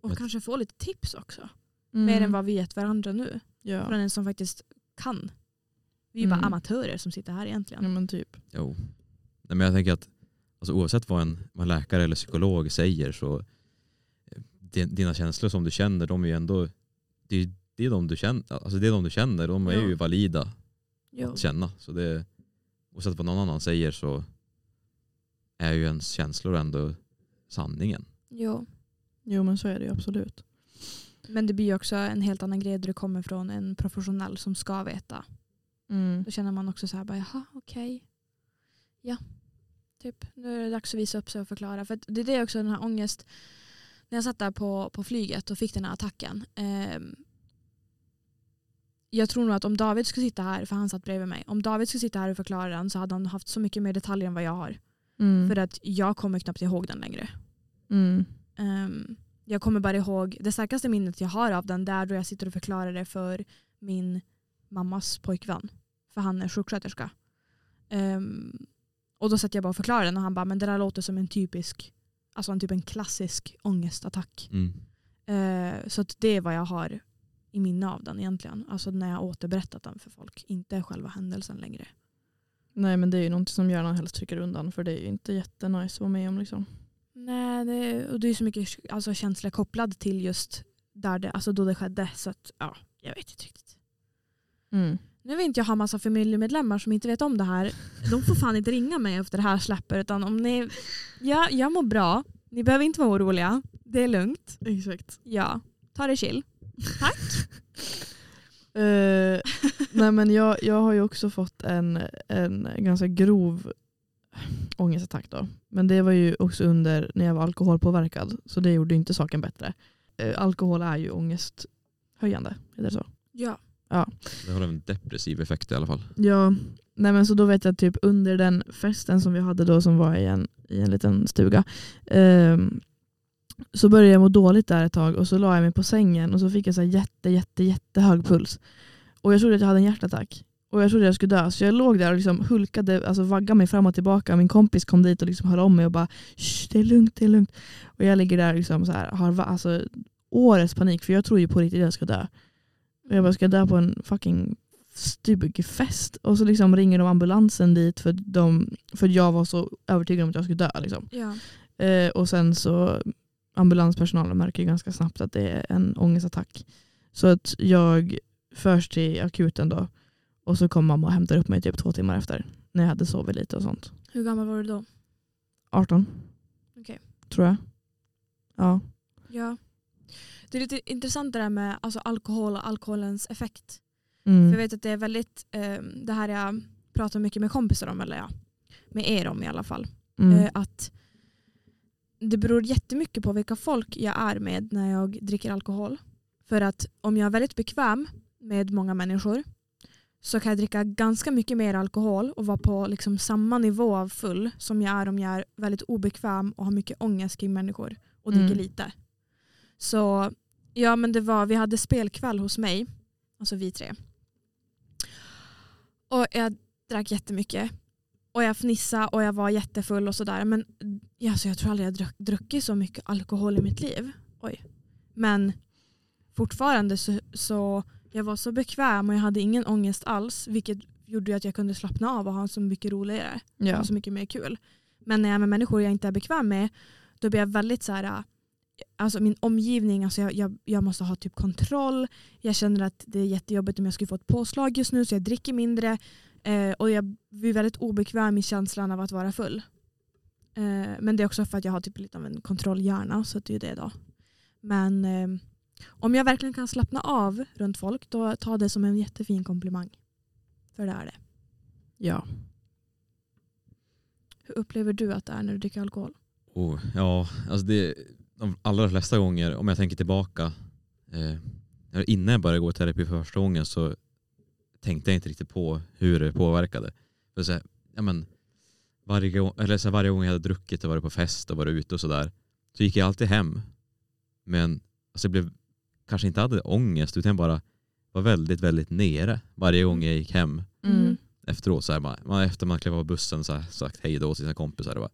Och Men- kanske få lite tips också. Mm. Mer än vad vi gett varandra nu. ja. Från en som faktiskt kan. Vi är Mm. bara amatörer som sitter här egentligen. ja, men typ. Jo. Nej, men jag tänker att alltså, oavsett vad en, vad en läkare eller psykolog säger så eh, din- dina känslor som du känner, de är ju ändå det är, det är de du känner, alltså det är de du känner, de är Ja. ju valida Jo. att känna. Så det, oavsett vad någon annan säger så är ju ens känslor ändå sanningen. Jo. Jo men så är det ju absolut. Men det blir ju också en helt annan grej då det kommer från en professionell som ska veta. Mm. Då känner man också så här, bara, jaha okej. Ja, typ. Nu är det dags att visa upp sig och förklara. För det är det också, den här ångest. När jag satt där på, på flyget och fick den här attacken. ehm, jag tror nog att om David skulle sitta här, för han satt bredvid mig. Om David skulle sitta här och förklara den så hade han haft så mycket mer detaljer än vad jag har. Mm. För att jag kommer knappt ihåg den längre. Mm. Ehm, jag kommer bara ihåg, det starkaste minnet jag har av den det är då jag sitter och förklarar det för min mammas pojkvän. För han är sjuksköterska. Ehm, och då satt jag bara och förklarade den och han bara, men det där låter som en typisk, alltså en typ en klassisk ångestattack. Mm. Eh, så att det är vad jag har i minne av den egentligen. Alltså när jag återberättat den för folk. Inte själva händelsen längre. Nej men det är ju någonting som hjärnan helst trycker undan för det är ju inte jättenice att vara med om liksom. Nej, det, och det är så mycket alltså, känsla kopplad till just där det, alltså då det skedde. Så att, ja, jag vet inte riktigt. Mm. Nu vill inte jag ha massa familjemedlemmar som inte vet om det här. De får fan inte ringa mig efter det här släpper. Utan om ni, ja, jag mår bra. Ni behöver inte vara oroliga. Det är lugnt. Exakt. Ja, ta det chill. Eh, nej men jag, jag har ju också fått en, en ganska grov ångestattack då. Men det var ju också under när jag var alkoholpåverkad. Så det gjorde inte saken bättre. Eh, alkohol är ju ångesthöjande. Är det så? Ja. Det har en depressiv effekt i alla fall. Ja, nej men så då vet jag typ under den festen som vi hade då som var i en, i en liten stuga. ehm, så började jag må dåligt där ett tag och så la jag mig på sängen och så fick jag så jätte, jätte, jättehög puls. Och jag trodde att jag hade en hjärtattack. Och jag trodde jag skulle dö. Så jag låg där och liksom hulkade, alltså vaggade mig fram och tillbaka. Min kompis kom dit och liksom höll om mig och bara det är lugnt, det är lugnt. Och jag ligger där liksom så här, har alltså, årets panik för jag tror ju på riktigt att jag ska dö. Och jag bara, ska dö på en fucking stugfest? Och så liksom ringer de ambulansen dit för, de, för jag var så övertygad om att jag skulle dö. Liksom. ja. Eh, och sen så ambulanspersonalen märker ganska snabbt att det är en ångestattack. Så att jag förs till akuten då. Och så kom mamma och hämtar upp mig typ två timmar efter. När jag hade sovit lite och sånt. Hur gammal var du då? 18 Okej. tror jag. Ja. Ja. Det är lite intressant det där med alltså, alkohol och alkoholens effekt. Mm. För jag vet att det är väldigt, eh, det här jag pratar mycket med kompisar om, eller ja, med er om i alla fall. Mm. Eh, att det beror jättemycket på vilka folk jag är med när jag dricker alkohol. För att om jag är väldigt bekväm med många människor så kan jag dricka ganska mycket mer alkohol och vara på liksom samma nivå av full som jag är om jag är väldigt obekväm och har mycket ångest kring människor och dricker Mm. lite. Så ja men det var, vi hade spelkväll hos mig, alltså vi tre. Och jag drack jättemycket. Och jag fnissade och jag var jättefull och sådär. Men ja, så jag tror aldrig jag druck, druckit så mycket alkohol i mitt liv. Oj. Men fortfarande så, så jag var så bekväm och jag hade ingen ångest alls. Vilket gjorde att jag kunde slappna av och ha så mycket roligare. Ja. Ha så mycket mer kul. Men när jag är med människor jag inte är bekväm med då blir jag väldigt så här. Alltså min omgivning, alltså jag, jag, jag måste ha typ kontroll. Jag känner att det är jättejobbigt om jag skulle få ett påslag just nu så jag dricker mindre. Eh, och jag blir väldigt obekväm i känslan av att vara full. Eh, men det är också för att jag har typ lite av en kontrollhjärna så det är det då. Men eh, om jag verkligen kan slappna av runt folk då tar det som en jättefin komplimang. För det är det. ja. Hur upplever du att det är när du dricker alkohol? Oh, ja, alltså det, de allra flesta gånger, om jag tänker tillbaka, eh, innan jag började gå i terapi för första gången så tänkte jag inte riktigt på hur det påverkade. För så här, ja, men, varje, gång, eller så här, varje gång jag hade druckit och varit på fest och varit ute och sådär så gick jag alltid hem. Men alltså, jag blev kanske inte hade ångest utan jag bara var väldigt, väldigt nere varje gång jag gick hem Mm. efteråt. Så här, man, efter man klev av bussen så här, sagt hej då till sina kompisar. Och bara,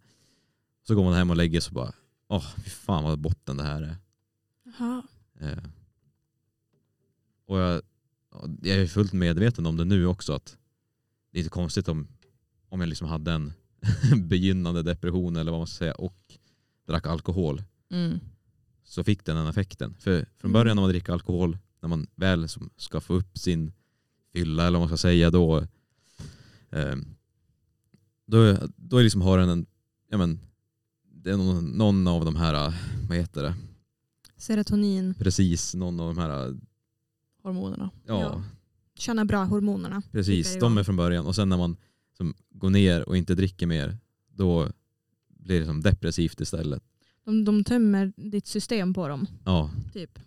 så går man hem och lägger sig och bara, åh fy fan vad botten det här är. Jaha. Eh, och jag, jag är fullt medveten om det nu också att det är inte konstigt om, om jag liksom hade en begynnande depression eller vad man ska säga och drack alkohol Mm. så fick den den effekten. För från Mm. början när man dricker alkohol, när man väl som ska få upp sin fylla eller vad man ska säga då eh, då, då liksom har den en, ja men det är någon, någon av de här, vad heter det, Serotonin, precis någon av de här, Hormonerna. ja, Ja. känna bra hormonerna. precis, de är från början och sen när man som går ner och inte dricker mer då blir det som depressivt istället. De, de tömmer ditt system på dem. Ja, Typ.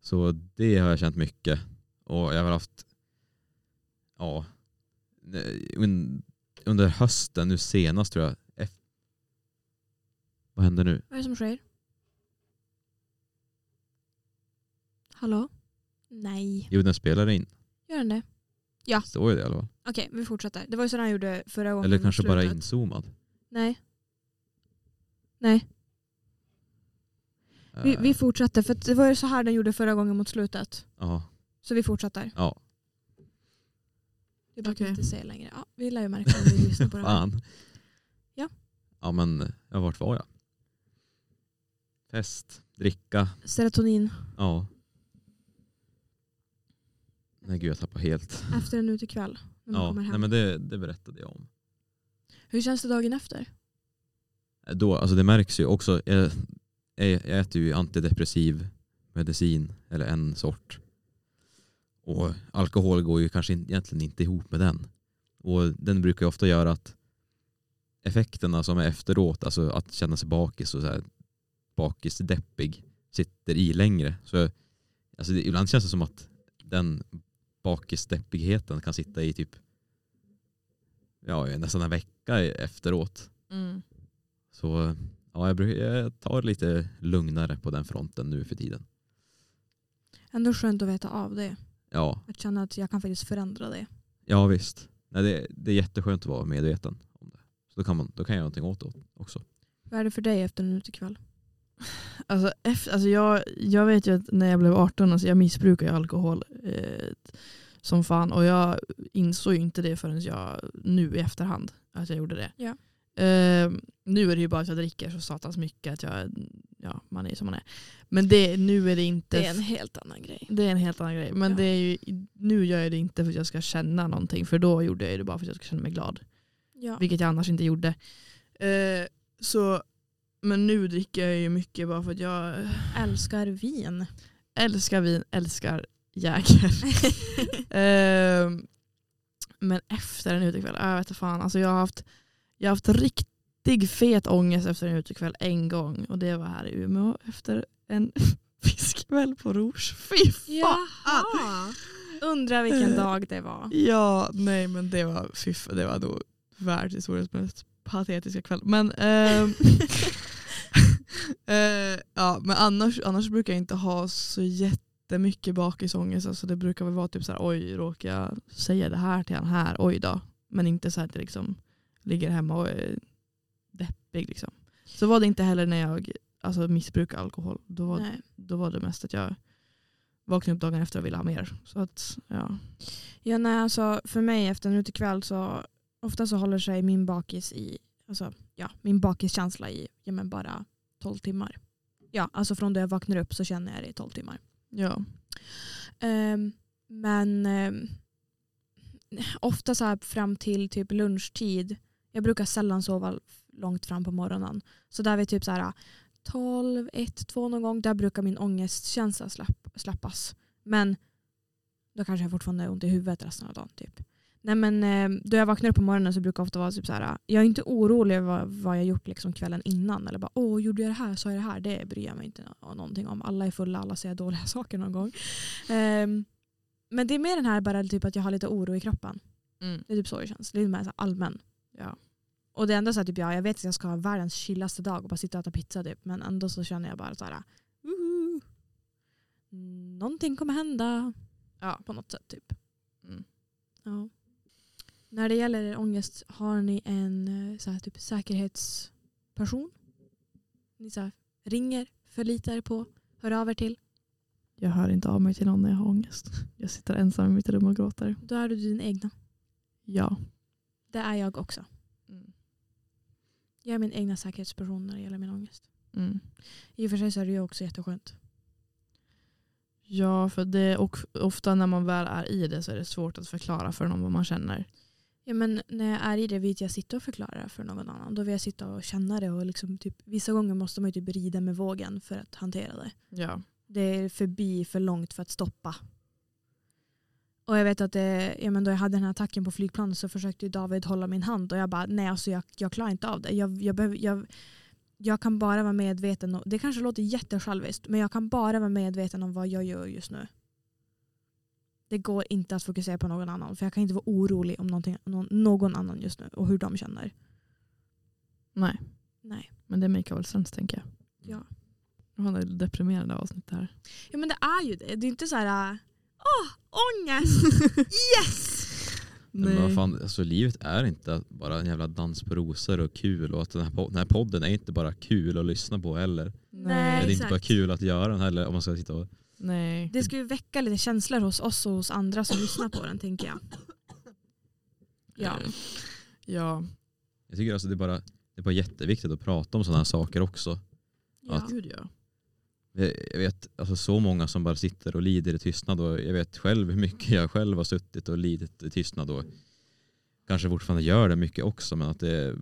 Så det har jag känt mycket. Och jag har haft, ja, un- under hösten nu senast tror jag. Vad händer nu? Vad är det som sker? Hallå? Nej. Jo den spelar in. Gör den det? Det står ju det i alla fall. Okej, vi fortsätter. Det var ju så den gjorde förra gången. Eller kanske bara slutet. inzoomad. Nej. Nej, vi, Eh, vi fortsätter. För det var ju så här den gjorde förra gången mot slutet. Ja, Så vi fortsätter. ja. Det är bara Okej. att vi inte ser längre. Ja, vi lär ju märka om vi lyssnar på det här. Fan. Ja. Ja men, ja, vart var jag? Fest, dricka, Serotonin. ja. Nej gud jag tappar helt. Efter en utekväll. När man Ja, kommer hem. nej men det, det berättade jag om. Hur känns det dagen efter? Då, alltså det märks ju också. Jag, jag jag äter ju antidepressiv medicin, eller en sort. Och alkohol går ju kanske in- egentligen inte ihop med den. Och den brukar ju ofta göra att effekterna som är efteråt, alltså att känna sig bakis och så här, bakisdeppig, sitter i längre. Så alltså det, ibland känns det som att den bakisdeppigheten kan sitta i typ ja, nästan en vecka efteråt. Mm. Så ja, jag, brukar, jag tar lite lugnare på den fronten nu för tiden. Ändå skönt att veta av det. Ja, Att känna att jag kan faktiskt förändra det. ja visst. Nej, det, det är jätteskönt att vara medveten om det. Så då kan, man, då kan jag göra någonting åt det också. Vad är det för dig efter en utekväll? Alltså, efter, alltså jag, jag vet ju att när jag blev 18, alltså jag missbrukar ju alkohol eh, som fan. Och jag insåg ju inte det förrän jag nu i efterhand att jag gjorde det. Ja. Eh, nu är det ju bara att jag dricker så satans mycket att jag, ja, man är som man är. Men det, nu är det inte... Det är en helt annan grej. det är en helt annan grej. Men Ja. det är ju, nu gör jag det inte för att jag ska känna någonting. För då gjorde jag det bara för att jag ska känna mig glad. Ja. Vilket jag annars inte gjorde. Eh, så, men nu dricker jag ju mycket bara för att jag Älskar vin. älskar vin, älskar Jäger. Ehm, men efter en utekväll, jag vet fan. Alltså jag, har haft, jag har haft riktig fet ångest efter en utekväll en gång. Och det var här i Umeå efter en fiskkväll på Rouge. Fy fan! Jaha. Undrar vilken dag det var. Ja, nej men det var, fan, det var nog världshistoriens mest patetiska kväll. Men, ehm, eh, ja, men annars, annars brukar jag inte ha så jättemycket bakisångest. Alltså det brukar väl vara typ så här, oj råkar jag säga det här till han här, oj då. Men inte så att jag liksom ligger hemma och är deppig. Liksom. Så var det inte heller när jag alltså, missbrukade alkohol. Då var, Nej. då var det mest att jag vakna upp dagen efter och vilja ha mer. Så att, ja. Ja, nej, alltså, för mig efter en utekväll så ofta så håller sig min bakis i, alltså, ja, min bakiskänsla i ja, men bara 12 timmar. Ja, alltså från då jag vaknar upp så känner jag det i 12 timmar. ja. Ehm, men ehm, ofta så här fram till typ lunchtid. Jag brukar sällan sova långt fram på morgonen. Så där vid typ så här 12, 1, 2 någon gång. Där brukar min ångestkänsla släpp, släppas. Men då kanske jag fortfarande har ont i huvudet resten av dagen. Typ. Nej, men, eh, då jag vaknar upp på morgonen så brukar jag ofta vara typ så här. Jag är inte orolig över vad, vad jag gjort liksom kvällen innan. Eller bara åh gjorde jag det här, sa jag det här. Det bryr jag mig inte någonting om. Alla är fulla, alla säger dåliga saker någon gång. Ehm, men det är mer den här bara typ att jag har lite oro i kroppen. Mm. Det är typ så det känns. Lite mer så allmän. ja. Och det enda så här, typ, ja, jag vet att jag ska ha världens chillaste dag och bara sitta och äta pizza typ. Men ändå så känner jag bara så här. Uh, någonting kommer hända. Ja. På något sätt typ. Mm. Ja. När det gäller ångest, har ni en eh, så här, typ, säkerhetsperson? Ni så här, ringer, förlitar er på, hör av er till. Jag hör inte av mig till någon när jag har ångest. Jag sitter ensam i mitt rum och gråter. Då är du din egna. Ja. Det är jag också. Mm. Jag är min egna säkerhetsperson när det gäller min ångest. Mm. I och för sig så är det ju också jätteskönt. Ja, för det, och ofta när man väl är i det så är det svårt att förklara för någon vad man känner. Ja, men när jag är i det vill jag sitta och förklara för någon annan. Då vill jag sitta och känna det. Och liksom typ, vissa gånger måste man ju typ rida med vågen för att hantera det. Ja. Det är förbi för långt för att stoppa. Och jag vet att det, ja, men då jag hade den här attacken på flygplanet så försökte David hålla min hand och jag bara nej alltså jag, jag klarar inte av det. Jag, jag, behöver, jag, jag kan bara vara medveten om, det kanske låter jättesjälviskt men jag kan bara vara medveten om vad jag gör just nu. Det går inte att fokusera på någon annan för jag kan inte vara orolig om någon, någon annan just nu och hur de känner. Nej, Nej. men det make väl sense tänker jag. Ja. Jag har ett deprimerande avsnitt här. Ja men det är ju det. Det är inte så här åh ångest, yes! Men vad fan, alltså, livet är inte bara en jävla dans på rosor och kul och att den här, po- den här podden är inte bara kul att lyssna på heller. Nej, det är inte exakt. bara kul att göra den heller om man ska sitta och Nej. Det ska ju väcka lite känslor hos oss och hos andra som lyssnar på den tänker jag. Ja. Ja. Jag tycker alltså det är bara, det är bara jätteviktigt att prata om sådana här saker också. ja. Att- Gud ja. Jag jag vet alltså så många som bara sitter och lider i tystnad och jag vet själv hur mycket jag själv har suttit och lidit i tystnad och kanske fortfarande gör det mycket också men att det är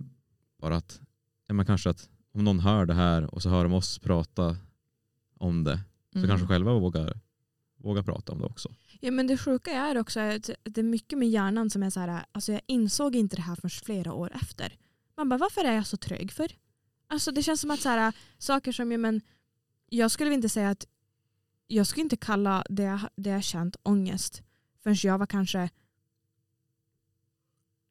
bara att, ja men kanske att om någon hör det här och så hör de oss prata om det så Mm. kanske själva vågar, vågar prata om det också. ja men det sjuka är också att det är mycket med hjärnan som är så här, alltså jag insåg inte det här förrän flera år efter. Man bara varför är jag så trög för? Alltså det känns som att så här, saker som, ja, men, jag skulle inte säga att, jag skulle inte kalla det, jag- det jag känt ångest förrän jag var kanske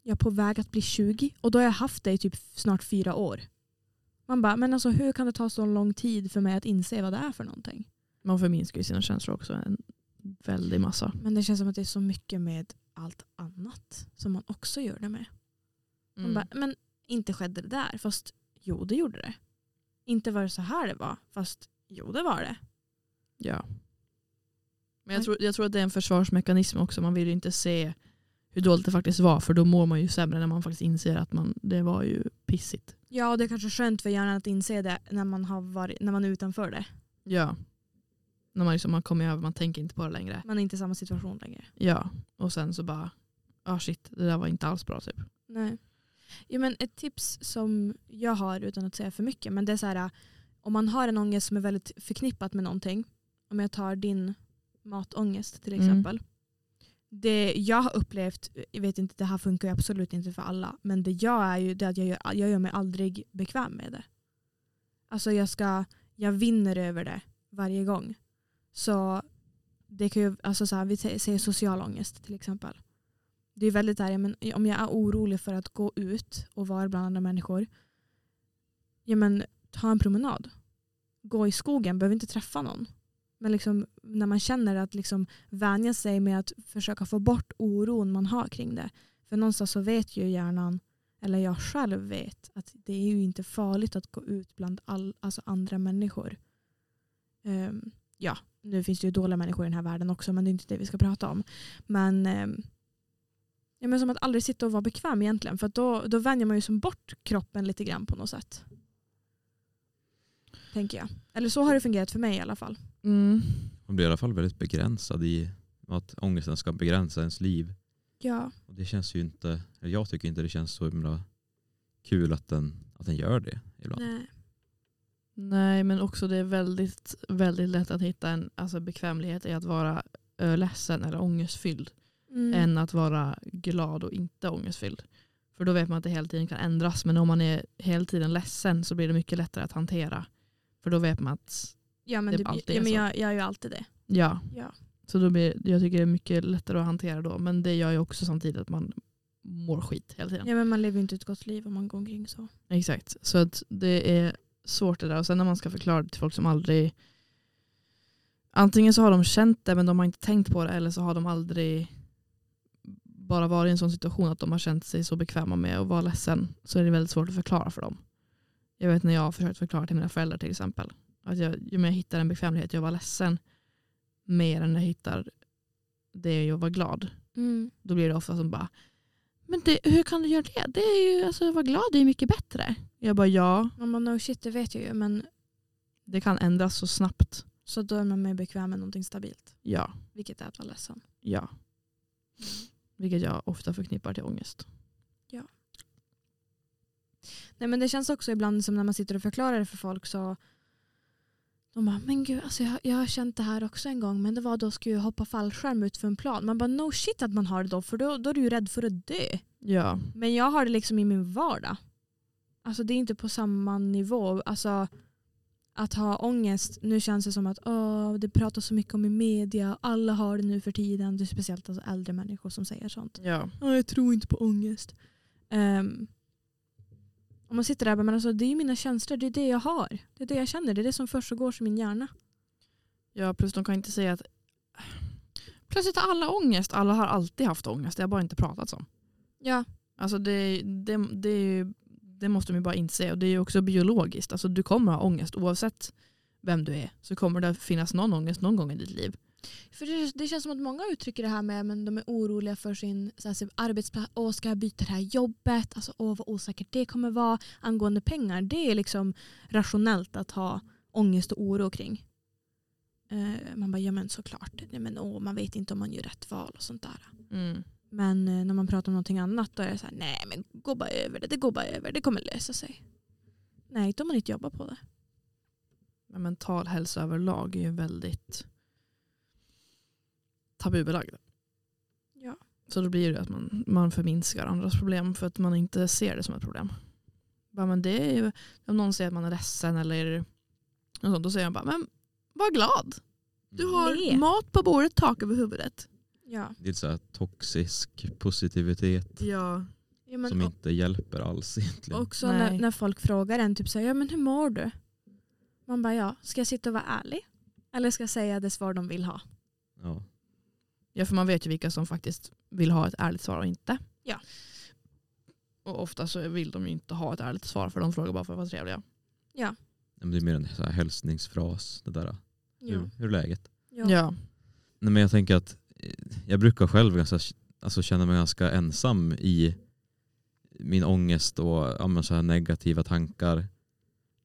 jag är på väg att bli 20 och då har jag haft det i typ snart fyra år. Man bara, men alltså hur kan det ta så lång tid för mig att inse vad det är för någonting? Man förminskar ju sina känslor också en väldig massa. Men det känns som att det är så mycket med allt annat som man också gör det med. Man Mm. bara, men inte skedde det där, fast jo det gjorde det. Inte var det så här det var, fast jo det var det. Ja. Men jag tror, jag tror att det är en försvarsmekanism också. Man vill ju inte se hur dåligt det faktiskt var för då mår man ju sämre när man faktiskt inser att man, det var ju pissigt. Ja, och det är kanske skönt för hjärnan att inse det när man, har varit, när man är utanför det. Ja. När man liksom har kommit över, man tänker inte på det längre. Man är inte i samma situation längre. Ja. Och sen så bara, ah shit, det där var inte alls bra typ. Nej. Ja, men ett tips som jag har, utan att säga för mycket, men det är så här, om man har en ångest som är väldigt förknippat med någonting, om jag tar din matångest till Mm. exempel. Det jag har upplevt, jag vet inte, det här funkar ju absolut inte för alla, men det jag är ju det att jag gör, jag gör mig aldrig bekväm med det. Alltså jag ska, jag vinner över det varje gång. Så det kan ju, alltså så här, vi säger social ångest till exempel. Det är väldigt där, men om jag är orolig för att gå ut och vara bland andra människor, ja men ta en promenad. Gå i skogen, behöver inte träffa någon. Men liksom, när man känner att liksom vänja sig med att försöka få bort oron man har kring det. För någonstans så vet ju hjärnan, eller jag själv vet, att det är ju inte farligt att gå ut bland all, alltså andra människor. Um, ja, nu finns det ju dåliga människor i den här världen också men det är inte det vi ska prata om. Men, eh, ja, men som att aldrig sitta och vara bekväm egentligen för att då, då vänjer man ju som bort kroppen lite grann på något sätt. Tänker jag. Eller så har det fungerat för mig i alla fall. Mm. Man blir i alla fall väldigt begränsad i att ångesten ska begränsa ens liv. Ja. Och det känns ju inte, jag tycker inte det känns så himla kul att den, att den gör det ibland. Nej. Nej men också det är väldigt, väldigt lätt att hitta en alltså, bekvämlighet i att vara ledsen eller ångestfylld. Mm. Än att vara glad och inte ångestfylld. För då vet man att det hela tiden kan ändras. Men om man är hela tiden ledsen så blir det mycket lättare att hantera. För då vet man att ja men, det det, alltid är ja, men så. jag, jag är ju alltid det. ja. Ja. Så då blir, jag tycker det är mycket lättare att hantera då. Men det gör ju också samtidigt att man mår skit hela tiden. ja men man lever ju inte ett gott liv om man går omkring så. Exakt. Så att det är svårt det där. Och sen när man ska förklara det till folk som aldrig... Antingen så har de känt det men de har inte tänkt på det. Eller så har de aldrig bara varit i en sån situation att de har känt sig så bekväma med att vara ledsen. Så är det väldigt svårt att förklara för dem. Jag vet när jag har försökt förklara till mina föräldrar till exempel. Att jag, ju mer jag hittar en bekvämlighet i att vara ledsen. Mer än jag hittar det i att vara glad. Mm. Då blir det ofta som bara men det, hur kan du göra det? Det är ju, alltså, att vara glad det är mycket bättre. Jag bara ja, men no shit det vet jag ju men det kan ändras så snabbt. så då är man mer bekväm med någonting stabilt. Ja, Vilket är att vara ledsen. ja. Vilket jag ofta förknippar till ångest. Nej men det känns också ibland som när man sitter och förklarar det för folk så de bara, men gud alltså jag, jag har känt det här också en gång men det var då skulle jag hoppa fallskärm ut för en plan. Man bara no shit att man har det då för då, då är du ju rädd för att dö. Ja, Men jag har det liksom i min vardag. Alltså det är inte på samma nivå. Alltså att ha ångest, nu känns det som att åh, det pratas så mycket om i media, alla har det nu för tiden. Det är speciellt alltså äldre människor som säger sånt. ja. Ja, jag tror inte på ångest. Um, om man sitter där och bara, men alltså, det är ju mina känslor, det är det jag har. Det är det jag känner, det är det som försiggår i min hjärna. ja, plus de kan inte säga att plötsligt har alla ångest. Alla har alltid haft ångest, det har bara inte pratats om. Ja. Alltså det, det, det, det måste de ju bara inse. Och det är ju också biologiskt. Alltså du kommer ha ångest oavsett vem du är. Så kommer det finnas någon ångest någon gång i ditt liv. För det, det känns som att många uttrycker det här med att de är oroliga för sin så här, arbetsplats. Åh, ska jag byta det här jobbet? Alltså, åh, vad osäkert det kommer vara. Angående pengar, det är liksom rationellt att ha ångest och oro kring. Eh, man bara, ja men såklart. Nej, men, åh, man vet inte om man gör rätt val och sånt där. Mm. Men eh, när man pratar om någonting annat då är det så här, nej men gå bara över det, det går bara över, det kommer lösa sig. Nej, inte om man inte jobbar på det. Men mental hälsa överlag är ju väldigt tabubelagd. Ja. Så då blir det att man, man förminskar andras problem för att man inte ser det som ett problem. Bara, men det är ju, om någon säger att man är ledsen eller något sånt, då säger man bara, men var glad. Du har Le. mat på bordet, tak över huvudet. Ja. Det är så här toxisk positivitet Ja. ja men, som inte hjälper alls egentligen. också Nej. när, när folk frågar en typ så här, ja men hur mår du? Man bara, ja, ska jag sitta och vara ärlig? Eller ska jag säga det svar de vill ha? Ja. Ja, för man vet ju vilka som faktiskt vill ha ett ärligt svar och inte. Ja. Och ofta så vill de ju inte ha ett ärligt svar för de frågar bara för att vara trevliga. Ja. Men Det är mer en så här hälsningsfras. Det där. Ja. Hur, hur är läget? Ja. Ja. Nej, men jag tänker att eh, jag brukar själv ganska, alltså känna mig ganska ensam i min ångest och ja, men så här negativa tankar.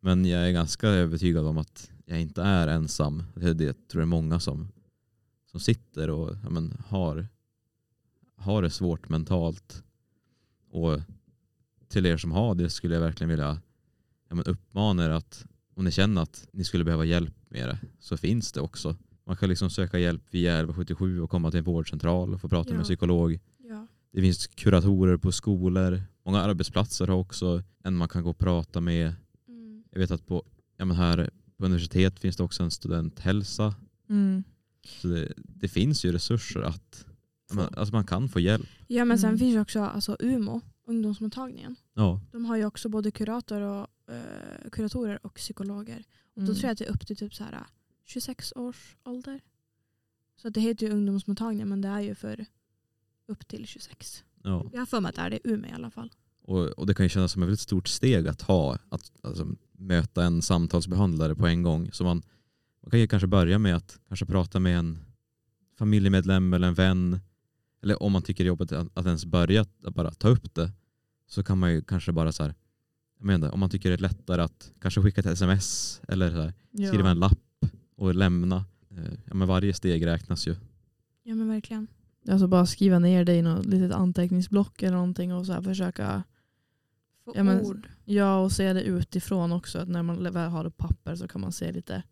Men jag är ganska övertygad om att jag inte är ensam. Det, tror jag är många som, som sitter och ja, men har, har det svårt mentalt. Och till er som har det skulle jag verkligen vilja ja, men uppmana er att om ni känner att ni skulle behöva hjälp med det så finns det också. Man kan liksom söka hjälp via 1177 och komma till en vårdcentral och få prata med Ja. en psykolog. Ja. Det finns kuratorer på skolor. Många arbetsplatser har också en man kan gå och prata med. Mm. Jag vet att på, ja men här på universitet finns det också en studenthälsa. Mm. Så det, finns ju resurser att men, alltså man kan få hjälp. ja men sen Mm. finns ju också alltså, UMO, ungdomsmottagningen. Ja, De har ju också både kurator och, eh, kuratorer och psykologer. Och Mm. Då tror jag att det är upp till typ så här 26 års ålder. Så att det heter ju ungdomsmottagning men det är ju för upp till 26. ja. Jag har för mig att det är det i Umeå i alla fall. Och, och det kan ju kännas som ett väldigt stort steg att ha. Att alltså, möta en samtalsbehandlare på en gång. Så man, Man kan ju kanske börja med att kanske prata med en familjemedlem eller en vän. Eller om man tycker det är jobbigt att, ens börja att bara ta upp det så kan man ju kanske bara så här, jag menar, om man tycker det är lättare att kanske skicka ett sms eller så här, Ja. skriva en lapp och lämna. Eh, Ja, men varje steg räknas ju. Ja men verkligen. Alltså bara skriva ner det i något litet anteckningsblock eller någonting och så här försöka Få Ja, men- ord. Ja, och se det utifrån också. Att när man väl har ett papper så kan man se lite,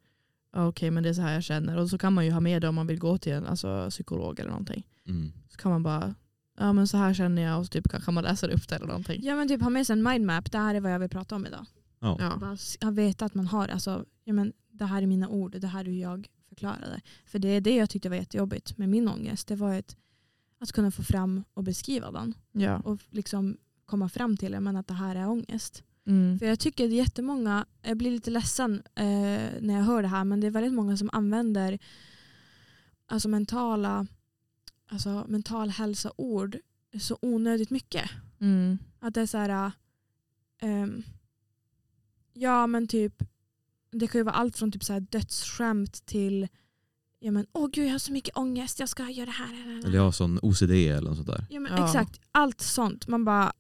ja, okej men det är så här jag känner. Och så kan man ju ha med det om man vill gå till en alltså, psykolog eller någonting. Mm. Så kan man bara, ja men så här känner jag och så typ kan man läsa upp det eller någonting. Ja men typ ha med sig en mindmap, det här är vad jag vill prata om idag. Ja. Ja. Bara s- att veta att man har, alltså, ja, men det här är mina ord, det här är hur jag förklarar det. För det är det jag tyckte var jättejobbigt med min ångest. Det var ett, att kunna få fram och beskriva den. Ja. Och liksom komma fram till men att det här är ångest. Mm. För jag tycker att jättemånga, jag blir lite ledsen eh, när jag hör det här, men det är väldigt många som använder alltså mentala, alltså mental hälsa-ord så onödigt mycket. Mm. Att det är så här, ehm, ja men typ, det kan ju vara allt från typ så här dödsskämt till, ja men åh gud jag har så mycket ångest, jag ska göra det här. Eller jag har sån OCD eller något sånt där. Ja, men Ja. Exakt, allt sånt. Man bara,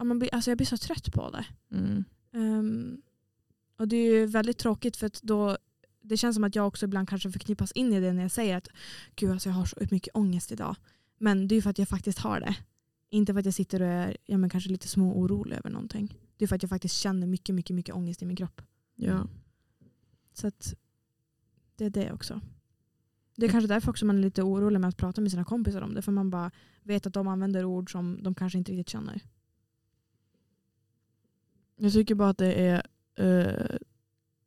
ah, man blir, alltså jag blir så trött på det. Mm. Ehm, och det är ju väldigt tråkigt för att då det känns som att jag också ibland kanske förknippas in i det när jag säger att gud alltså jag har så mycket ångest idag. Men det är ju för att jag faktiskt har det. Inte för att jag sitter och är ja, men kanske lite små orolig över någonting. Det är för att jag faktiskt känner mycket, mycket, mycket ångest i min kropp. Ja. Så att det är det också. Det är kanske därför också man är lite orolig med att prata med sina kompisar om det. För man bara vet att de använder ord som de kanske inte riktigt känner. Jag tycker bara att det är eh,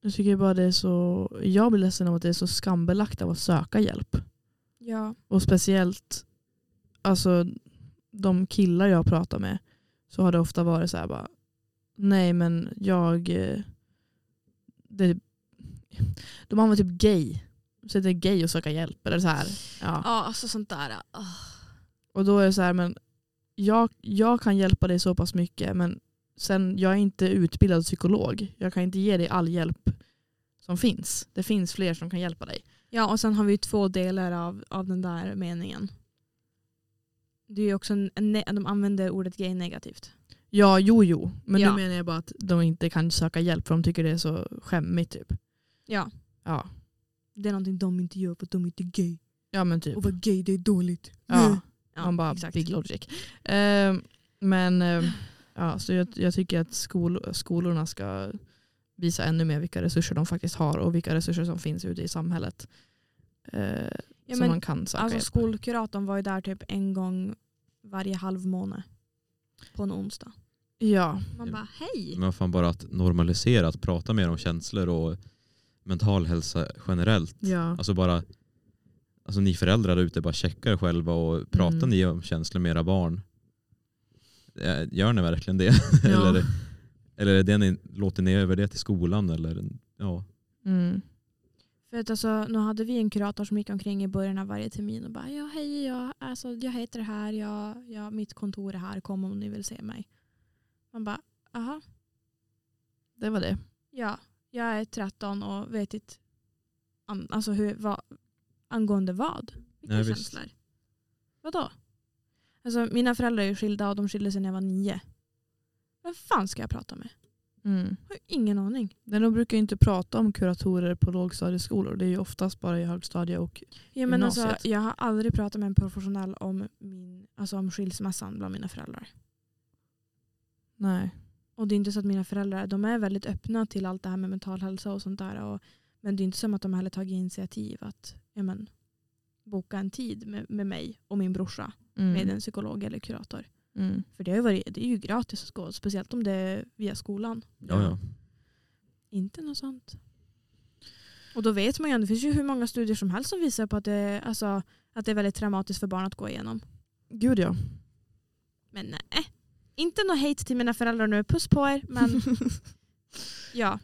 jag tycker bara det är så jag blir ledsen av att det är så skambelagt av att söka hjälp. Ja. Och speciellt alltså de killar jag pratar med så har det ofta varit så här bara nej men jag eh, det, de använder typ gay. Så det är gay att söka hjälp eller så här. Ja. Ja, alltså sånt där. Och då är det så här men jag, jag kan hjälpa dig så pass mycket men sen jag är inte utbildad psykolog. Jag kan inte ge dig all hjälp som finns. Det finns fler som kan hjälpa dig. Ja, och sen har vi två delar av, av den där meningen. Det är också en, de använder ordet gay negativt. Ja, jo, jo. Men Ja. nu menar jag bara att de inte kan söka hjälp för de tycker det är så skämmigt. Typ. Ja. Ja. Det är någonting de inte gör för att de inte är gay. ja, men typ. Och vara gay det är dåligt. Ja. Ja, Man bara, exakt. big logic. Eh, men eh, ja, så jag, jag tycker att skol, skolorna ska visa ännu mer vilka resurser de faktiskt har och vilka resurser som finns ute i samhället. Eh, Ja, som men, man kan söka alltså hjälp. skolkuratorn var ju där typ en gång varje halv månad. På en onsdag. Ja, Man bara hej. Men fan bara att normalisera, att prata mer om känslor och mental hälsa generellt. ja. Alltså bara, alltså ni föräldrar ute bara checka er själva och pratar Mm. ni om känslor med era barn? Eh, Gör ni verkligen det? Ja. eller, eller är det ni, låter ni över det till skolan? Eller, ja. Mm. För att alltså, nu hade vi en kurator som gick omkring i början av varje termin och bara ja hej jag, alltså, jag heter det här, jag, jag, mitt kontor är här, kom om ni vill se mig. Man bara aha, Det var det. ja, jag är 13 och vet inte an, alltså hur, vad, angående vad? Vilka Nej, visst. känslor? Vadå? Alltså mina föräldrar är skilda och de skilde sig när jag var nio. Vem fan ska jag prata med? Mm. Jag har ingen aning. De brukar ju inte prata om kuratorer på lågstadieskolor. Det är ju oftast bara i högstadie och Ja, men alltså, Gymnasiet. jag har aldrig pratat med en professionell om, min, alltså om skilsmässan bland mina föräldrar. nej. Och det är inte så att mina föräldrar de är väldigt öppna till allt det här med mental hälsa och sånt där. Och, men det är inte som att de heller tagit initiativ att ja, men, boka en tid med, med mig och min brorsa Mm. med en psykolog eller kurator. Mm. För det, har varit, det är ju gratis att gå, speciellt om det är via skolan. Ja, ja. Inte något sånt. Och då vet man ju, det finns ju hur många studier som helst som visar på att det, alltså, att det är väldigt traumatiskt för barn att gå igenom. Gud ja. Men nej, inte något hate till mina föräldrar nu. Puss på er. Men ja,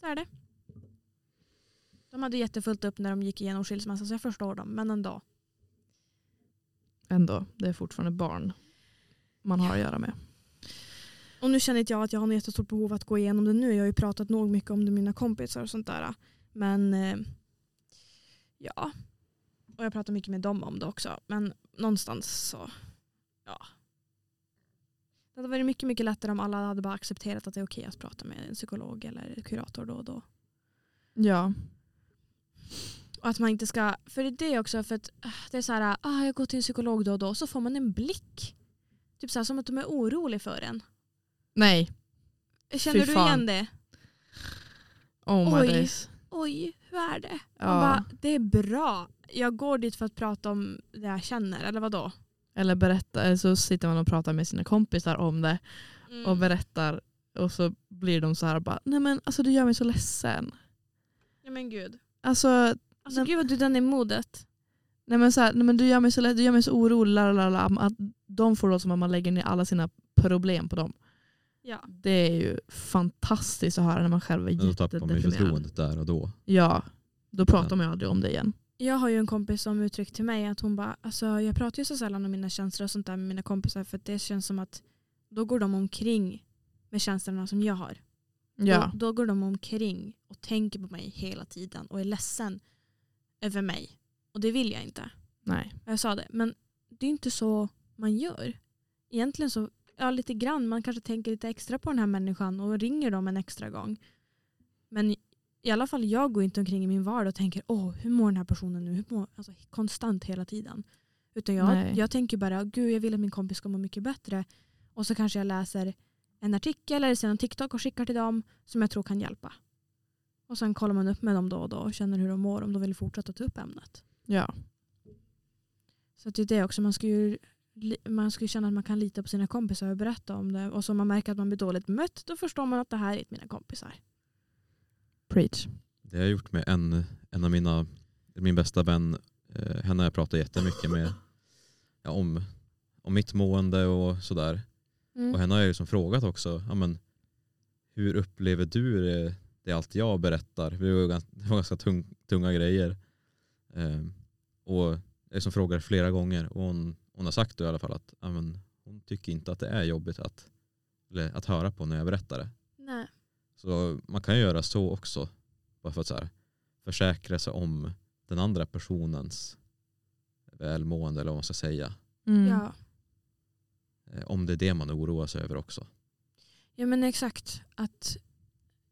så är det. De hade jättefullt upp när de gick igenom skilsmässa så jag förstår dem. Men ändå. Ändå, det är fortfarande barn man har att göra med. Och nu känner inte jag att jag har något jättestort behov att gå igenom det nu. Jag har ju pratat nog mycket om det med mina kompisar och sånt där. Men eh, ja. Och jag pratar mycket med dem om det också. Men någonstans så, ja. Det hade varit mycket, mycket lättare om alla hade bara accepterat att det är okej att prata med en psykolog eller kurator då och då. Ja. Och att man inte ska, för det är det också, för att äh, det är så här, ah, jag går till en psykolog då och då, så får man en blick. Typ så här, som att de är oroliga för en. Nej. Känner Fy du fan. igen det? Oh my Oj. days. Oj, hur är det? Ja. Man bara, det är bra. Jag går dit för att prata om det jag känner, eller vadå? Eller berätta, så sitter man och pratar med sina kompisar om det Mm. och berättar och så blir de så här bara, nej men alltså du gör mig så ledsen. Ja men gud. Alltså, Alltså gud vad du den är modet. nej men, så här, nej men du gör mig så du gör mig så orolig, lalala, att de får då som att man lägger ner alla sina problem på dem. Ja. Det är ju fantastiskt att höra när man själv är Men då tappar man ju jättedeprimerad. förtroendet där och då. Ja, då pratar man ju aldrig om det igen. Jag har ju en kompis som uttryckt till mig att hon bara, alltså jag pratar ju så sällan om mina känslor och sånt där med mina kompisar för att det känns som att då går de omkring med känslorna som jag har. Ja, Då, då går de omkring och tänker på mig hela tiden och är ledsen över mig. Och det vill jag inte. nej. Jag sa det, men det är inte så man gör. Egentligen så, ja lite grann, man kanske tänker lite extra på den här människan och ringer dem en extra gång. Men i alla fall jag går inte omkring i min vardag och tänker, åh hur mår den här personen nu? Hur mår, alltså, konstant hela tiden. Utan jag, Nej. jag tänker bara, gud jag vill att min kompis ska må mycket bättre. Och så kanske jag läser en artikel eller ser en TikTok och skickar till dem som jag tror kan hjälpa. Och sen kollar man upp med dem då och då och känner hur de mår om de vill fortsätta ta upp ämnet. Ja. Så det är det också. Man ska, ju, man ska ju känna att man kan lita på sina kompisar och berätta om det. Och så om man märker att man blir dåligt mött då förstår man att det här är mina kompisar. Preach. Det har jag gjort med en, en av mina, min bästa vän. Eh, henne har jag pratat jättemycket med ja, om, om mitt mående och sådär. Mm. Och henne har jag liksom frågat också, ja, men, hur upplever du det, det allt jag berättar? Det var, ju gans- det var ganska tung, tunga grejer. Eh, och jag liksom frågar flera gånger och hon, hon har sagt då i alla fall att ja, men, hon tycker inte att det är jobbigt att, eller, att höra på när jag berättar det. Nej. Så man kan ju göra så också. Bara för att så här, försäkra sig om den andra personens välmående eller vad man ska säga. Mm. Ja. Eh, Om det är det man oroar sig över också. ja men exakt. Att,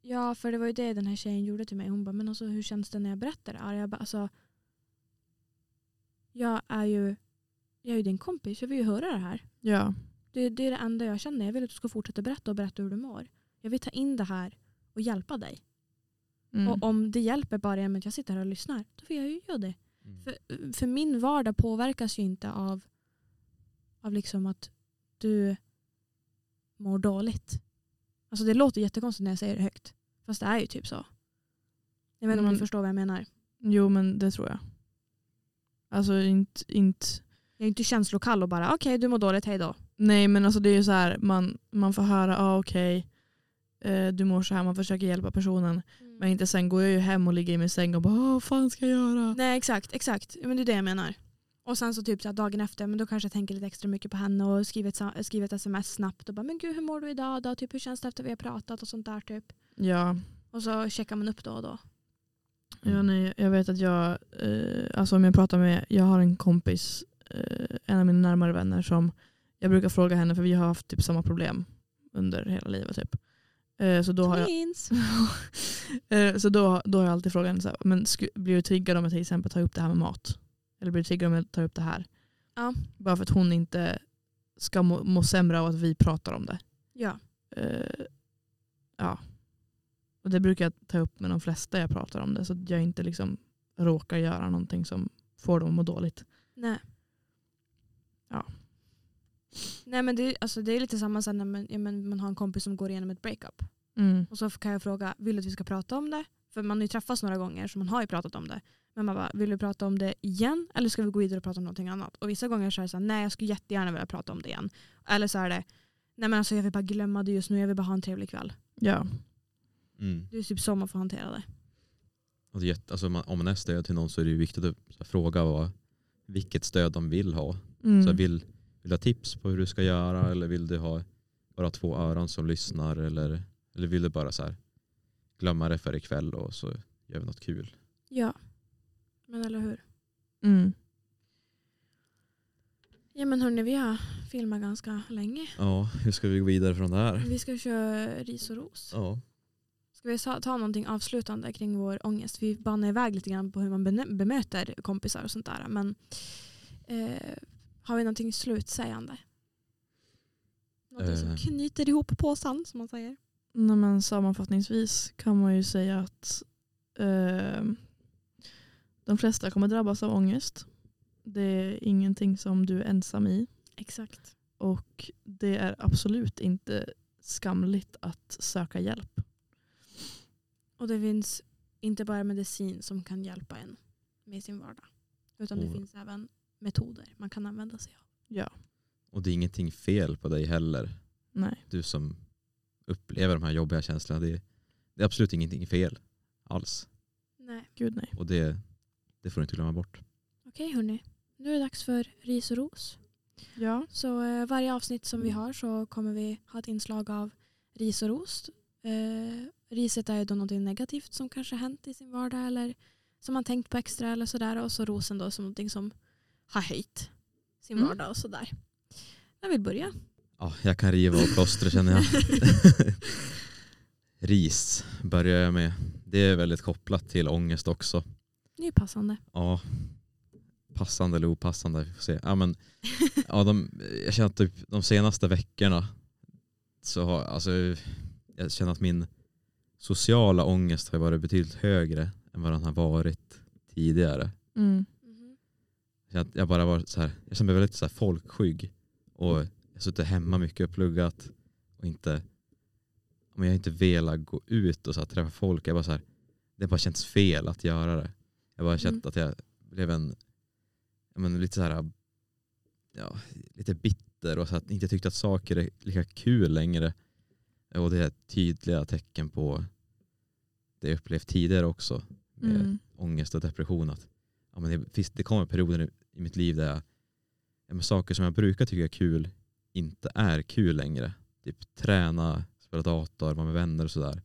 ja för det var ju det den här tjejen gjorde till mig. Hon bara, men alltså, hur känns det när jag berättar det här? Jag bara, alltså, jag är ju jag är ju din kompis. Jag vill ju höra det här. Ja. Det, det är det enda jag känner. Jag vill att du ska fortsätta berätta och berätta hur du mår. Jag vill ta in det här och hjälpa dig. Mm. Och om det hjälper bara genom att jag sitter här och lyssnar, då vill jag ju göra det. Mm. För, för min vardag påverkas ju inte av, av liksom att du mår dåligt. Alltså det låter jättekonstigt när jag säger det högt. Fast det är ju typ så. Jag vet inte om du förstår vad jag menar. Jo men det tror jag. Alltså inte, inte Jag är inte känslokall och bara okej du mår dåligt, hej då. Nej men alltså det är ju så här, man, man får höra, ah, okej, eh, du mår så här, man försöker hjälpa personen. Men inte sen går jag ju hem och ligger i min säng och bara, "Ah, vad fan ska jag göra? Nej exakt, exakt. Men det är det jag menar. Och sen så typ så dagen efter, men då kanske jag tänker lite extra mycket på henne och skriver ett, skriver ett sms snabbt och bara men gud hur mår du idag då? Typ hur känns det efter vi har pratat och sånt där typ. Ja, Och så checkar man upp då och då. ja nej, jag vet att jag, eh, alltså om jag pratar med, jag har en kompis, eh, en av mina närmare vänner som, jag brukar fråga henne för vi har haft typ samma problem under hela livet typ. Eh, så då har jag! Eh, Så då, då har jag alltid frågat henne så här, men sku, blir du triggad om jag till exempel tar upp det här med mat? Eller blir triggad om jag tar upp det här? Ja. Bara för att hon inte ska må, må sämre av att vi pratar om det. Ja. Eh, ja. Och det brukar jag ta upp med de flesta jag pratar om det så att jag inte liksom råkar göra någonting som får dem att må dåligt. Nej. Ja. Nej men det, är- alltså, det är lite samma sen när man, ja, men man har en kompis som går igenom ett breakup. Mm. Och så kan jag fråga, vill du att vi ska prata om det? För man har ju träffats några gånger så man har ju pratat om det. Men man bara, vill du prata om det igen eller ska vi gå vidare och prata om någonting annat? Och vissa gånger så är det så här, nej jag skulle jättegärna vilja prata om det igen. Eller så är det, nej men alltså jag vill bara glömma det just nu, jag vill bara ha en trevlig kväll. Ja. Mm. Det är typ så man får hantera det. Och det är jätte, alltså, om man är stöd till någon så är det ju viktigt att fråga vad, vilket stöd de vill ha. Mm. Så vill, vill du ha tips på hur du ska göra eller vill du ha bara två öron som lyssnar eller, eller vill du bara så här glömma det för ikväll och så gör vi något kul? Ja, men eller hur. Mm. Ja men hörni, vi har filmat ganska länge. Ja, hur ska vi gå vidare från det här? Vi ska köra ris och ros. Ja, Ska vi ta någonting avslutande kring vår ångest? Vi banar iväg lite grann på hur man bemöter kompisar och sånt där. Men eh, har vi någonting slutsägande? Någonting som Eh. knyter ihop påsen som man säger. Nej, men sammanfattningsvis kan man ju säga att eh, de flesta kommer drabbas av ångest. Det är ingenting som du är ensam i. Exakt. Och det är absolut inte skamligt att söka hjälp. Och det finns inte bara medicin som kan hjälpa en med sin vardag. Utan det Och- finns även metoder man kan använda sig av. Ja, och det är ingenting fel på dig heller. nej. Du som upplever de här jobbiga känslorna. Det är, det är absolut ingenting fel alls. Nej. Gud nej. Och det, det får du inte glömma bort. Okej hörni, nu är det dags för ris och ros. Ja. Så eh, varje avsnitt som vi har så kommer vi ha ett inslag av ris och ros. Eh, riset är ju då något negativt som kanske hänt i sin vardag eller som man tänkt på extra eller sådär. Och så rosen då som någonting som har höjt sin Mm. vardag och sådär. Jag vill börja. Ja, jag kan riva av plåstret känner jag. Ris börjar jag med. Det är väldigt kopplat till ångest också. Det är ju passande. Ja, passande eller opassande. Vi får se. Ja, men, ja, de, jag känner att typ de senaste veckorna så har alltså, jag känner att min sociala ångest har varit betydligt högre än vad den har varit tidigare. Mm. Jag känner att jag bara var så här, jag känner mig väldigt så här folkskygg och jag har suttit hemma mycket och pluggat och inte men jag har inte velat gå ut och så här, träffa folk. Jag bara så här, det har bara känts fel att göra det. Jag bara känt Mm. att jag blev en ja, men lite så här ja, lite bitter och så att inte tyckte att saker är lika kul längre. Och det är tydliga tecken på det jag upplevt tidigare också med Mm. ångest och depression. Att, ja, men det, det kommer perioder i- i mitt liv där jag, ja, men saker som jag brukar tycka är kul inte är kul längre. Typ träna, spela dator, vara med vänner och sådär.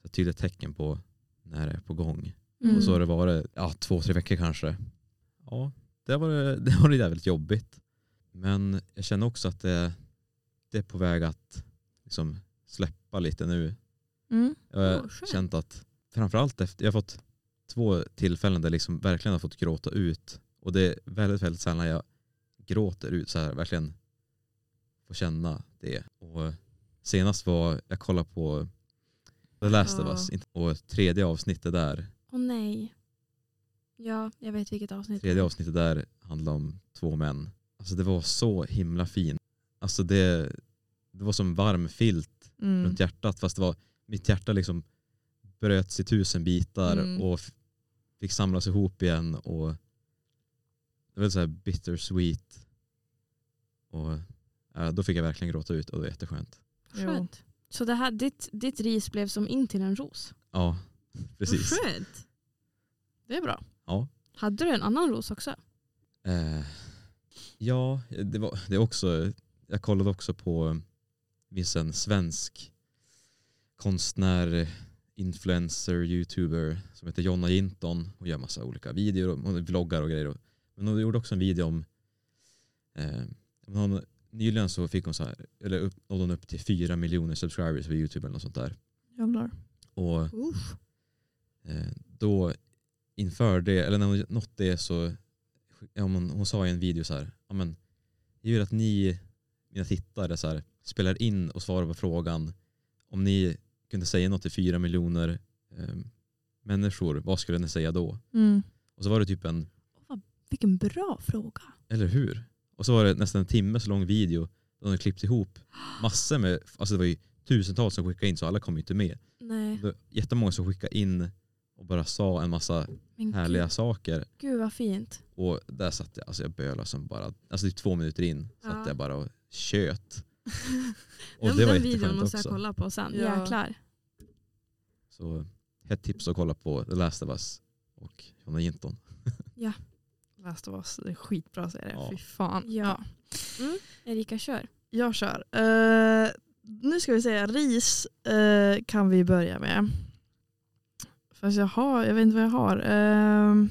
Så ett tydligt tecken på när det är på gång. Mm. Och så har det varit ja, två, tre veckor kanske. Ja, det har varit, det har varit jävligt jobbigt. Men jag känner också att det, det är på väg att liksom släppa lite nu. Mm. Jag har skönt. känt att framförallt efter, jag har fått två tillfällen där jag liksom verkligen har fått gråta ut. Och det är väldigt, väldigt sällan jag gråter ut så här, verkligen får känna det. Och senast var, jag kollade på The Last of. Us och tredje avsnittet där, Åh nej. Ja, jag vet vilket avsnitt. tredje avsnittet där handlar om två män. Alltså det var så himla fint. Alltså det, det var som varm filt Mm. runt hjärtat fast det var, mitt hjärta liksom bröts i tusen bitar Mm. och fick samlas ihop igen och det var så här bittersweet och ja, då fick jag verkligen gråta ut och det var jätteskönt. Skönt. Så det här, ditt, ditt ris blev som in till en ros. Ja, precis. Vad skönt. Det är bra. Ja. Hade du en annan ros också? Eh, ja, det var det också, jag kollade också på, det finns en svensk konstnär, influencer, youtuber som heter Jonna Jinton. Hon gör massa olika videor, och- vloggar och grejer. Men hon gjorde också en video om, eh, hon, nyligen så fick hon så här, eller upp, nådde hon upp till fyra miljoner subscribers på youtube eller något sånt där. Jävlar. Och Uff. Eh, då inför det, eller när hon nått det så, ja, hon, hon sa i en video så här, ja, men, jag vill att ni, mina tittare, så här, spelar in och svarar på frågan om ni kunde säga något till fyra miljoner eh, människor, vad skulle ni säga då? Mm. Och så var det typ en, Vilken bra fråga. eller hur? Och så var det nästan en timmes lång video de hade klippt ihop massor med, alltså det var ju tusentals som skickade in så alla kom ju inte med. Nej, Det var jättemånga som skickade in och bara sa en massa men härliga gud, saker. gud vad fint. Och där satt jag, alltså jag bölade som bara, alltså typ två minuter in satt Ja. jag bara och tjöt. Och den det var den videon måste jag också. kolla på sen. Ja. Jäklar. Så ett tips att kolla på The Last of Us och Jonna Jinton. Last of Us, det är skitbra serie. Ja. Fy fan. Ja. Erika kör. jag kör. Eh, nu ska vi säga ris eh, kan vi börja med. Fast jag har, jag vet inte vad jag har. Eh,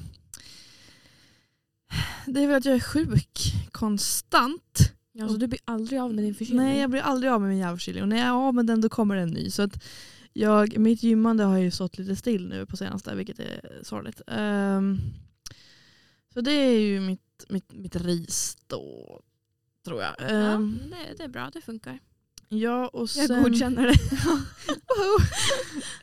det är väl att jag är sjuk konstant. Alltså, du blir aldrig av med din förkylning. Nej jag blir aldrig av med min hjärnförkylning och när jag är av med den då kommer det en ny. Så att jag, mitt gymmande har ju stått lite still nu på senaste vilket är sorgligt. Um, så det är ju mitt, mitt, mitt ris då tror jag. ja, men det, det är bra, det funkar. Ja och Jag sen, godkänner det.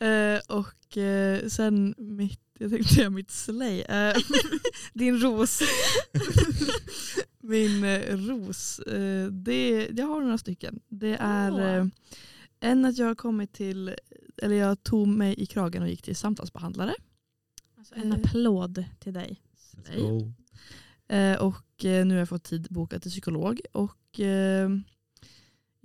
Eh, och eh, sen mitt, jag tänkte säga mitt slay. Eh, Din ros. min ros, det, jag har några stycken. Det är eh, en att jag har kommit till, eller jag tog mig i kragen och gick till samtalsbehandlare. Alltså, en applåd till dig. Och nu har jag fått tid bokat till psykolog. Och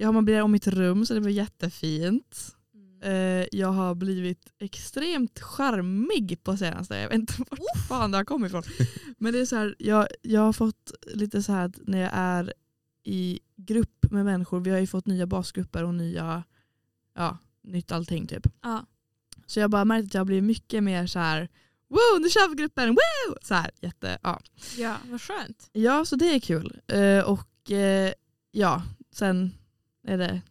jag har möblerat om mitt rum så det var jättefint. Eh, jag har blivit extremt charmig på senaste. Jag vet inte vart fan det har kommit ifrån. Men det är så här, jag, jag har fått lite så här att när jag är i grupp med människor, vi har ju fått nya basgrupper och nya, ja, nytt allting typ. Ja. Så jag har bara märkt att jag blivit mycket mer så här, wow nu kör vi gruppen, wow! Så här, jätte, ja. ja, vad skönt. Ja, så det är kul. Eh, och eh, ja, sen är det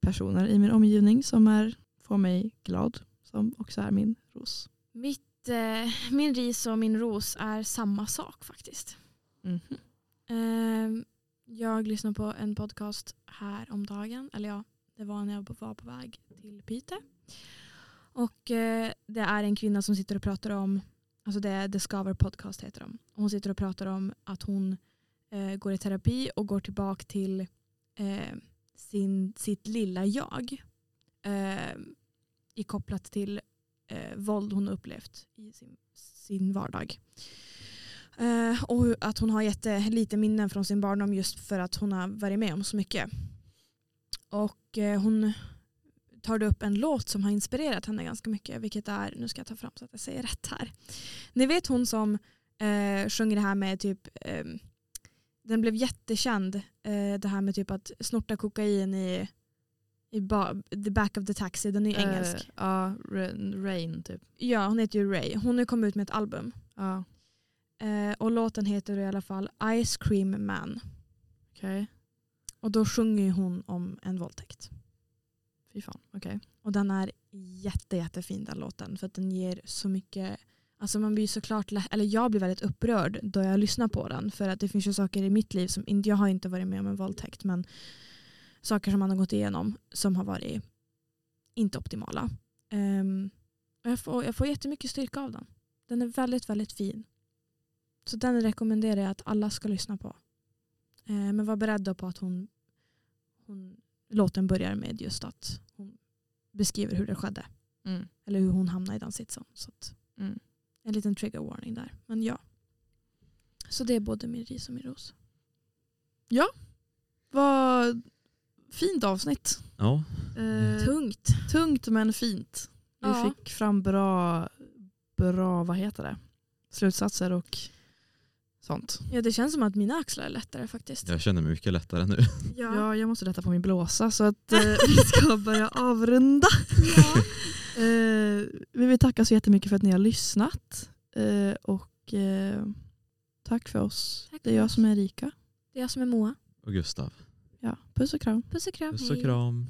personer i min omgivning som är, får mig glad, som också är min ros. Mitt, eh, min ris och min ros är samma sak faktiskt. Mhm. Ehm, jag lyssnade på en podcast här om dagen. Eller ja, det var när jag var på väg till Piteå. Och eh, det är en kvinna som sitter och pratar om, alltså det är Discover podcast heter de. Hon sitter och pratar om att hon eh, går i terapi och går tillbaka till eh, sin, sitt lilla jag. Eh, i kopplat till eh, våld hon upplevt i sin, sin vardag. Eh, och att hon har jättelite minnen från sin barndom just för att hon har varit med om så mycket. Och eh, hon tar upp en låt som har inspirerat henne ganska mycket. Vilket är, nu ska jag ta fram så att jag säger rätt här. Ni vet hon som eh, sjunger det här med typ eh, den blev jättekänd. Eh, det här med typ att snorta kokain i, i ba, the back of the taxi. Den är ju engelsk. Eh, ja, Ra- Rain typ. Ja, hon heter ju Ray. Hon har kommit ut med ett album. Ja, Eh, och låten heter i alla fall Ice Cream Man. okej. Och då sjunger ju hon om en våldtäkt. Fy fan, okej. Och den är jätte, jättefin den låten. För att den ger så mycket Alltså man blir såklart, eller jag blir väldigt upprörd då jag lyssnar på den. För att det finns ju saker i mitt liv som, inte, jag har inte varit med om en våldtäkt, men saker som man har gått igenom som har varit inte optimala. Um, jag, får, jag får jättemycket styrka av den. Den är väldigt, väldigt fin. Så den rekommenderar jag att alla ska lyssna på. Eh, men var beredda på att hon, hon, låten börjar med just att hon beskriver hur det skedde. Mm. Eller hur hon hamnade i den sitsen. Så att, Mm. En liten trigger warning där. Men ja. Så det är både min ris och min ros. Vad fint avsnitt. Ja, Eh, Tungt. tungt men fint. Vi Ja. fick fram bra, bra, vad heter det? Slutsatser och sånt. Ja, det känns som att mina axlar är lättare faktiskt. jag känner mig mycket lättare nu. Ja. jag måste rätta på min blåsa så att eh, vi ska börja avrunda. Ja. Eh, vi vill tacka så jättemycket för att ni har lyssnat. Eh, och eh, tack för oss. Tack det är jag oss. som är Erika. Det är jag som är Moa. Och Gustav. Ja, puss och kram. Puss och kram. Puss och Hej. kram.